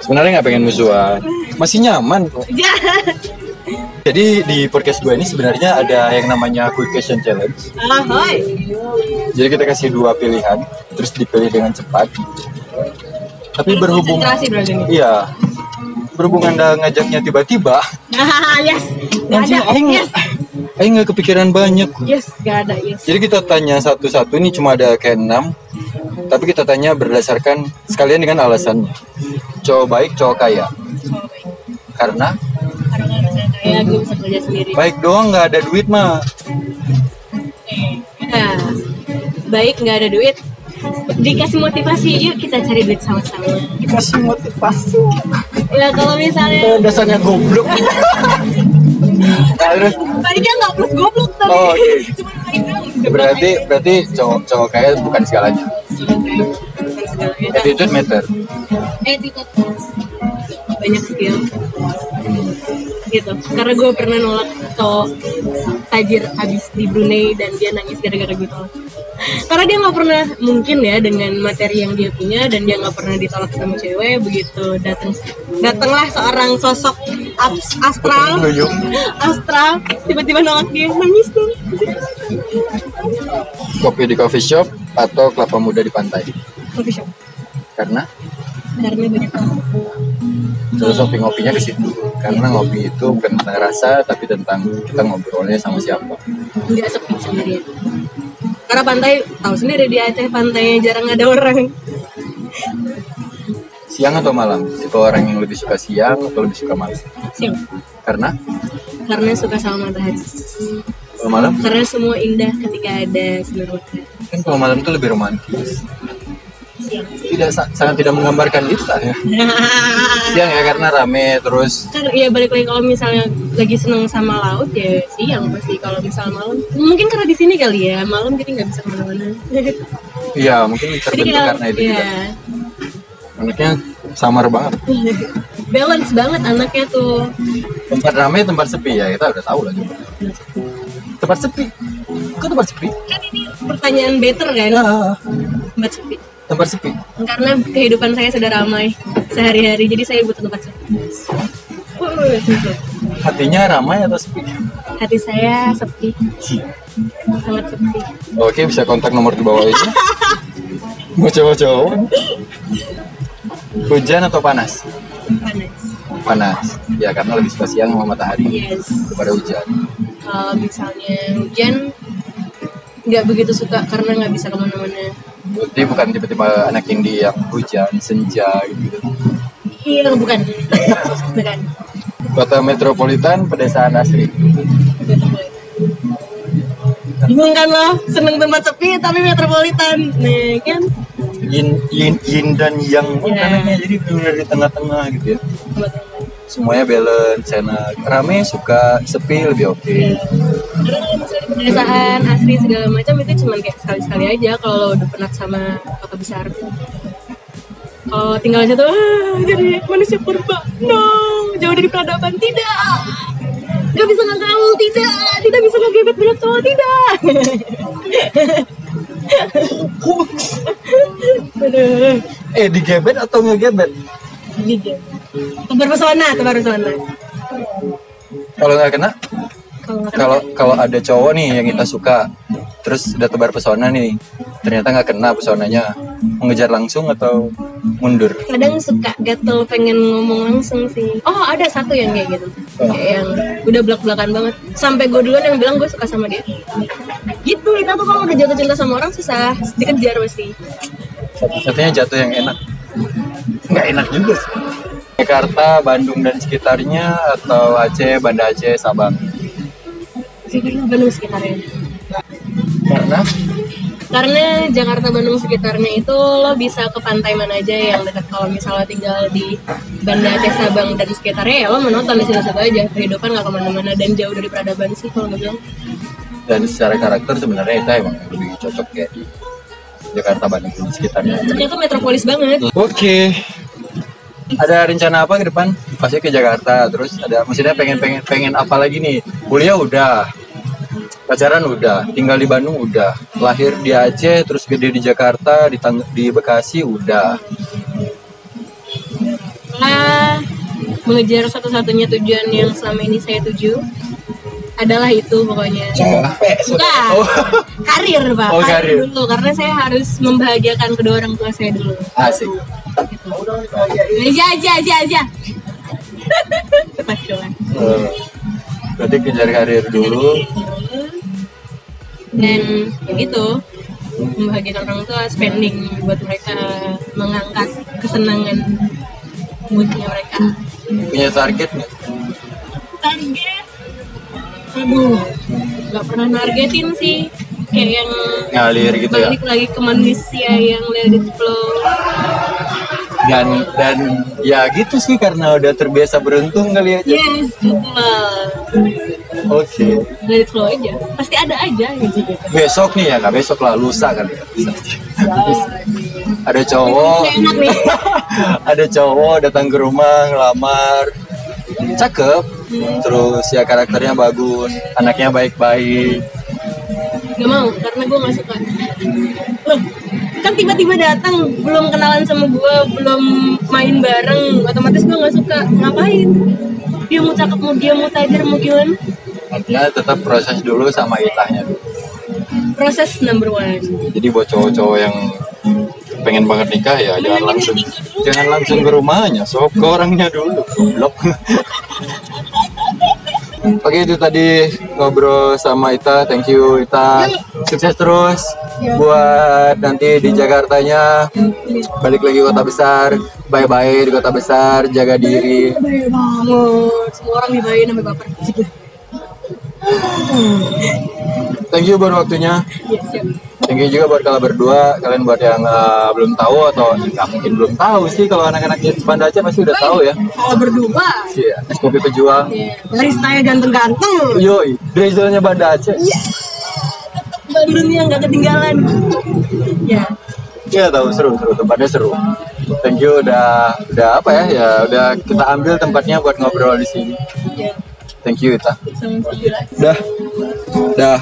Sebenarnya nggak pengen musuhan. Masih nyaman kok. Ya. Jadi di podcast gue ini sebenarnya ada yang namanya quick question challenge. Ahoy. Jadi kita kasih dua pilihan, terus dipilih dengan cepat. Tapi berhubung iya berhubung anda ngajaknya tiba-tiba, Ah, yes. Gak ada. aing Yes. aing nggak kepikiran banyak. Yes, gak ada. Yes. Jadi kita tanya satu-satu ini cuma ada kayak enam, tapi kita tanya berdasarkan sekalian dengan alasannya. Cowok baik, cowok kaya. Karena Karena kalau saya gue bisa kerja sendiri. baik doang nggak ada duit mah. Nah, baik nggak ada duit. Dikasih motivasi, yuk kita cari duit sama-sama. Dikasih motivasi. Ya kalau misalnya Eh, dasarnya goblok. Terus Tadi kan nggak plus goblok tadi. Oh, oke. Cuma naik doang. berarti berarti cowok cowok kaya bukan segalanya. Bukan segalanya. Attitude matter. Attitude. Banyak skill. Gitu. Karena gue pernah nolak cowok tajir habis di Brunei dan dia nangis gara-gara gue tolak. Karena dia nggak pernah mungkin ya dengan materi yang dia punya dan dia nggak pernah ditolak sama cewek begitu datang datanglah seorang sosok astral. Astral tiba-tiba nolak dia nangis tuh Kopi di coffee shop atau kelapa muda di pantai? coffee shop. Karena? Karena banyak orang filosofi ngopinya di situ. Karena ngopi itu bukan tentang rasa, tapi tentang kita ngobrolnya sama siapa. nggak sepi sendirian karena pantai tahu sendiri di Aceh pantainya jarang ada orang Siang atau malam? Tipe orang yang lebih suka siang atau lebih suka malam? siang Karena karena suka sama matahari kalau malam karena semua indah ketika ada sinar matahari kan kalau malam itu lebih romantis. Siang Tidak sa- sangat tidak menggambarkan kita ya. Siang ya karena rame terus kan ya balik lagi kalau misalnya lagi seneng sama laut ya siang pasti kalau misal malam mungkin karena di sini kali ya malam jadi nggak bisa ke mana-mana Iya, mungkin jadi terbentuk kayak karena itu ya juga. Anaknya samar banget. balance banget anaknya tuh Tempat ramai, tempat sepi ya kita udah tahu lah juga. Tempat sepi. Kok tempat sepi? kan ini pertanyaan better kan tempat sepi Tempat sepi. karena kehidupan saya sudah ramai sehari-hari jadi saya butuh tempat sepi Hatinya ramai atau sepi? hati saya sepi sangat sepi Oke, bisa kontak nomor di bawah ini. Mau cowok-cowok. Hujan atau panas? panas Panas. Ya karena lebih suka siang sama matahari yes daripada hujan. kalau misalnya hujan nggak begitu suka karena nggak bisa ke mana-mana Berarti bukan tipe-tipe anak indie yang hujan, senja gitu. iya bukan bukan Kota metropolitan, pedesaan asli. bingung kan lo seneng tempat sepi tapi metropolitan nah kan Yin, yin, yin dan yang Iya. anaknya jadi benar di tengah-tengah gitu ya. Semuanya balance, enak. Rame suka, sepi lebih oke. kalau misalnya di pedesaan asli segala macam itu cuma kayak sekali-sekali aja kalau udah penat sama kota besar kalau tinggal aja tuh ah, jadi manusia purba no jauh dari peradaban tidak nggak bisa ngagaul tidak tidak bisa ngegebet banyak cowok tidak Eh, digebet atau ngegebet? Liga. Tebar pesona, tebar pesona. Kalau nggak kena, Kalau kalau ada cowok nih yang kita suka, terus udah tebar pesona nih, ternyata nggak kena pesonanya, mengejar langsung atau mundur? kadang suka gatel pengen ngomong langsung sih oh ada satu yang kayak gitu Oh. kayak yang udah belak belakan banget sampai gue duluan yang bilang gue suka sama dia gitu kita tuh kalau udah jatuh cinta sama orang susah dikejar pasti Satu-satunya jatuh yang enak. Nggak enak juga sih. Jakarta, Bandung dan sekitarnya atau Aceh, Banda Aceh, Sabang. Jakarta Bandung sekitarnya. Karena? Karena Jakarta Bandung sekitarnya itu lo bisa ke pantai mana aja yang dekat. Kalau misalnya tinggal di Banda Aceh Sabang dan sekitarnya ya lo menonton di situ-situ aja. Kehidupan nggak ke mana-mana dan jauh dari peradaban sih kalau gue bilang. Dan secara karakter sebenarnya kita emang lebih cocok kayak di Jakarta, Bandung dan sekitarnya. ternyata metropolis banget. Oke. Ada rencana apa ke depan? Pasti ke Jakarta, terus ada maksudnya pengen pengen pengen apa lagi nih? Kuliah udah. Pacaran udah, tinggal di Bandung udah. Lahir di Aceh, terus gede di Jakarta, di Tang- di Bekasi udah. Nah, mengejar satu-satunya tujuan yang selama ini saya tuju adalah itu pokoknya. Capek Bukan, karir pak, Oh, karir. dulu karena saya harus membahagiakan kedua orang tua saya dulu. Asik. Aja aja aja aja. Berarti kejar karir dulu. Dan ya gitu, membahagiakan orang tua, spending buat mereka mengangkat kesenangan moodnya mereka. Punya target nggak? Target, aduh, nggak pernah nargetin sih. Kayak yang Ngalir gitu ya. balik lagi ke manusia yang let it flow. Dan dan ya gitu sih karena udah terbiasa beruntung kali aja. Yes, betul. Oke. let it flow aja. Pasti ada aja gitu. Besok nih ya, nggak besok lah, lusa kali ya. Ada cowok, ada cowok datang ke rumah ngelamar, cakep, terus ya karakternya bagus, anaknya baik-baik. Gak mau, karena gue gak suka. Loh, kan tiba-tiba datang Belum kenalan sama gue Belum main bareng Otomatis gue gak suka Ngapain? Dia mau cakep, mau dia mau tajir, mau gimana Artinya tetap proses dulu sama itahnya dulu. Proses number one Jadi buat cowok-cowok yang pengen banget nikah ya jangan langsung jangan langsung ke rumahnya, sok ke orangnya dulu. Goblok. Oke itu tadi ngobrol sama Ita, thank you Ita. Sukses terus buat nanti di Jakartanya balik lagi kota besar, bye-bye di kota besar, jaga diri. Semua orang dibayain sampai baper Thank you buat waktunya. Iya, Thank you juga buat kalian berdua, kalian buat yang uh, belum tahu atau nggak mungkin belum tahu sih kalau anak-anak Hits Banda Aceh pasti udah tahu ya. Kalau berdua Iya, es kopi pejuang. Dari style ganteng-ganteng Yoi, Drizzle-nya Banda Aceh. Bandungnya gak ketinggalan Ya Iya tahu seru seru tempatnya seru. Thank you udah udah apa ya ya udah kita ambil tempatnya buat ngobrol di sini. Iya Thank you Ita. Sama-sama Dah. Dah.